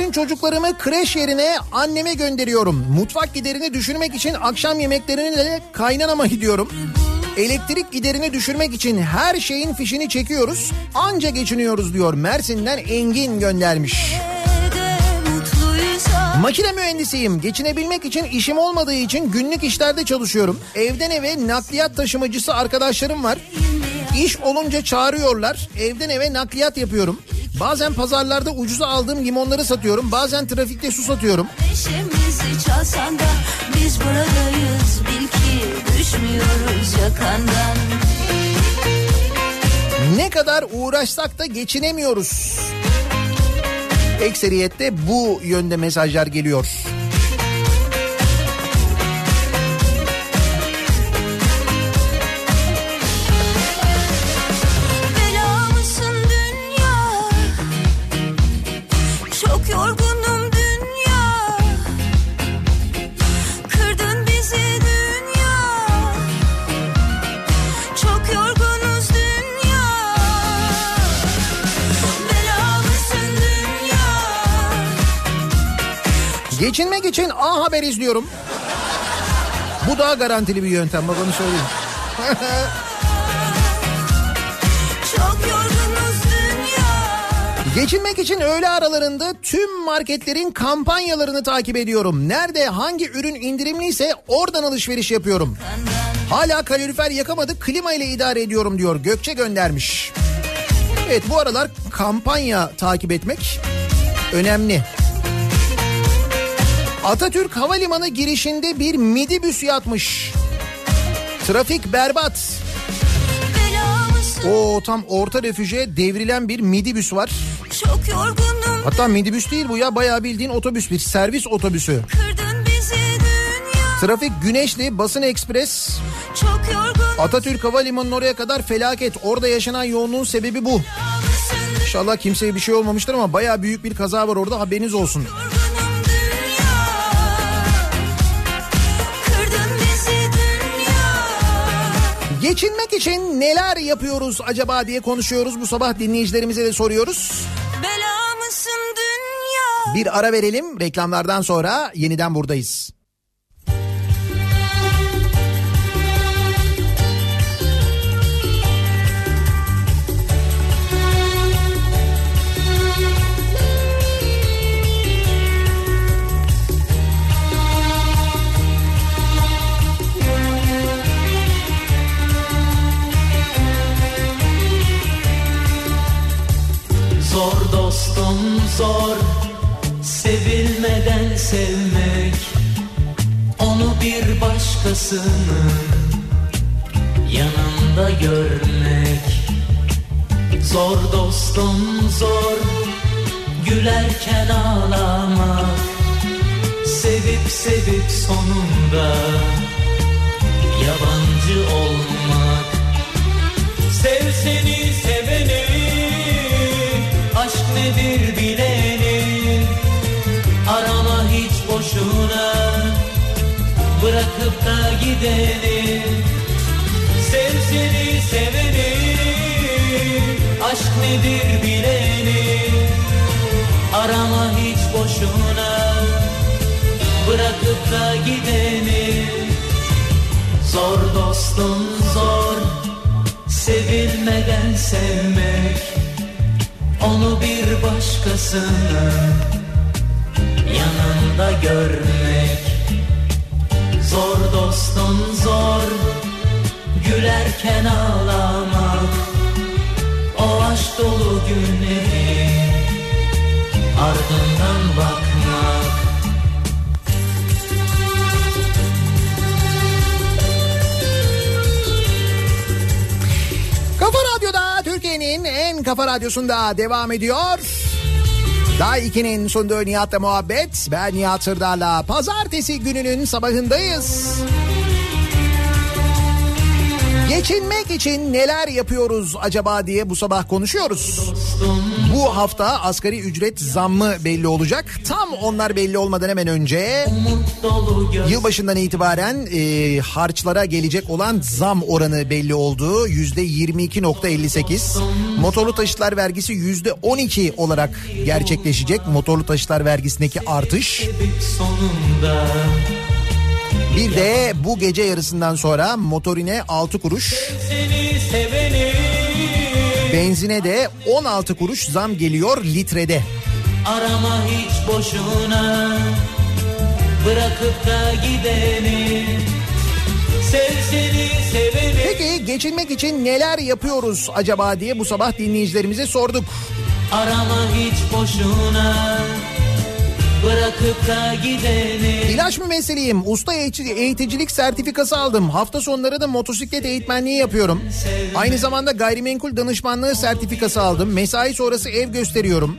için çocuklarımı kreş yerine anneme gönderiyorum. Mutfak giderini düşürmek için akşam yemeklerine de kaynanama gidiyorum. Elektrik giderini düşürmek için her şeyin fişini çekiyoruz. Anca geçiniyoruz diyor. Mersin'den Engin göndermiş. Makine mühendisiyim. Geçinebilmek için işim olmadığı için günlük işlerde çalışıyorum. Evden eve nakliyat taşımacısı arkadaşlarım var. İş olunca çağırıyorlar. Evden eve nakliyat yapıyorum. Bazen pazarlarda ucuza aldığım limonları satıyorum. Bazen trafikte su satıyorum. Neşemizi çalsan da biz buradayız Bil ki düşmüyoruz yakandan Ne kadar uğraşsak da geçinemiyoruz. Ekseriyette bu yönde mesajlar geliyor. Bela Geçinmek için A Haber izliyorum. Bu daha garantili bir yöntem bak onu söyleyeyim. Geçinmek için öğle aralarında tüm marketlerin kampanyalarını takip ediyorum. Nerede hangi ürün indirimliyse oradan alışveriş yapıyorum. Hala kalorifer yakamadık klima ile idare ediyorum diyor Gökçe göndermiş. Evet bu aralar kampanya takip etmek önemli. Atatürk Havalimanı girişinde bir midibüs yatmış. Trafik berbat. O tam orta refüje devrilen bir midibüs var. Çok yorgunum Hatta midibüs değil bu ya bayağı bildiğin otobüs bir servis otobüsü. Trafik Güneşli Basın Ekspres Çok yorgun Atatürk Havalimanı'nın oraya kadar felaket. Orada yaşanan yoğunluğun sebebi bu. İnşallah kimseye bir şey olmamıştır ama bayağı büyük bir kaza var orada haberiniz olsun. Dünya Geçinmek için neler yapıyoruz acaba diye konuşuyoruz. Bu sabah dinleyicilerimize de soruyoruz. Bela mısın dünya Bir ara verelim reklamlardan sonra yeniden buradayız. Dostum zor. Sevilmeden sevmek Onu bir başkasının Yanında görmek. Zor dostum zor Gülerken ağlamak Sevip sevip sonunda Yabancı olmak. Sev seni seveni nedir bileni Arama hiç boşuna Bırakıp da gideni Sev seni seveni Aşk nedir bileni Arama hiç boşuna Bırakıp da gideni Zor dostum zor Sevilmeden sevmek Onu bir başkasının Yanında görmek. Zor dostum zor. Gülerken ağlamak. O aşk dolu günleri ardından bakmak Türkiye'nin en kafa radyosunda devam ediyor. Daha 2'nin sunduğu Nihat'la muhabbet. Ben Nihat Sırdar'la pazartesi gününün sabahındayız. Geçinmek için neler yapıyoruz acaba diye bu sabah konuşuyoruz. Bu hafta asgari ücret zammı belli olacak. Tam onlar belli olmadan hemen önce Yılbaşından itibaren e, harçlara gelecek olan zam oranı belli oldu. Yüzde 22.58. Motorlu taşıtlar vergisi yüzde 12 olarak gerçekleşecek. Motorlu taşıtlar vergisindeki artış. Bir de bu gece yarısından sonra motorine 6 kuruş, seni seveni benzine de 16 kuruş zam geliyor litrede. arama hiç boşuna bırakıp da gideni sev seni seveni Peki geçinmek için neler yapıyoruz acaba diye bu sabah dinleyicilerimize sorduk. arama hiç boşuna bırakıp da gideni İlaç mı meseleyim? Usta eğitici- eğiticilik sertifikası aldım. Hafta sonları da motosiklet eğitmenliği yapıyorum. Aynı zamanda gayrimenkul danışmanlığı sertifikası aldım. Mesai sonrası ev gösteriyorum.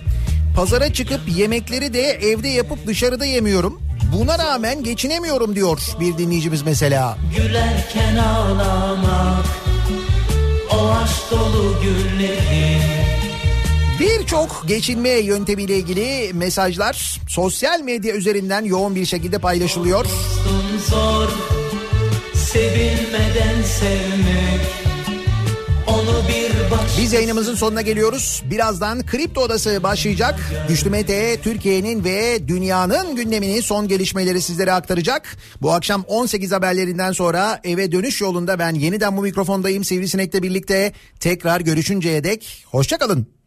Pazara çıkıp yemekleri de evde yapıp dışarıda yemiyorum. Buna rağmen geçinemiyorum diyor bir dinleyicimiz mesela. gülerken ağlamak o aşk dolu günleri Birçok geçinme yöntemiyle ilgili mesajlar sosyal medya üzerinden yoğun bir şekilde paylaşılıyor. Dostum zor sevilmeden sevmek onu bir baş Biz yayınımızın sonuna geliyoruz. Birazdan Kripto Odası başlayacak. Güçlü Mete Türkiye'nin ve dünyanın gündemini son gelişmeleri sizlere aktaracak. Bu akşam 18 haberlerinden sonra eve dönüş yolunda ben yeniden bu mikrofondayım Sivrisinek'le birlikte. Tekrar görüşünceye dek hoşçakalın.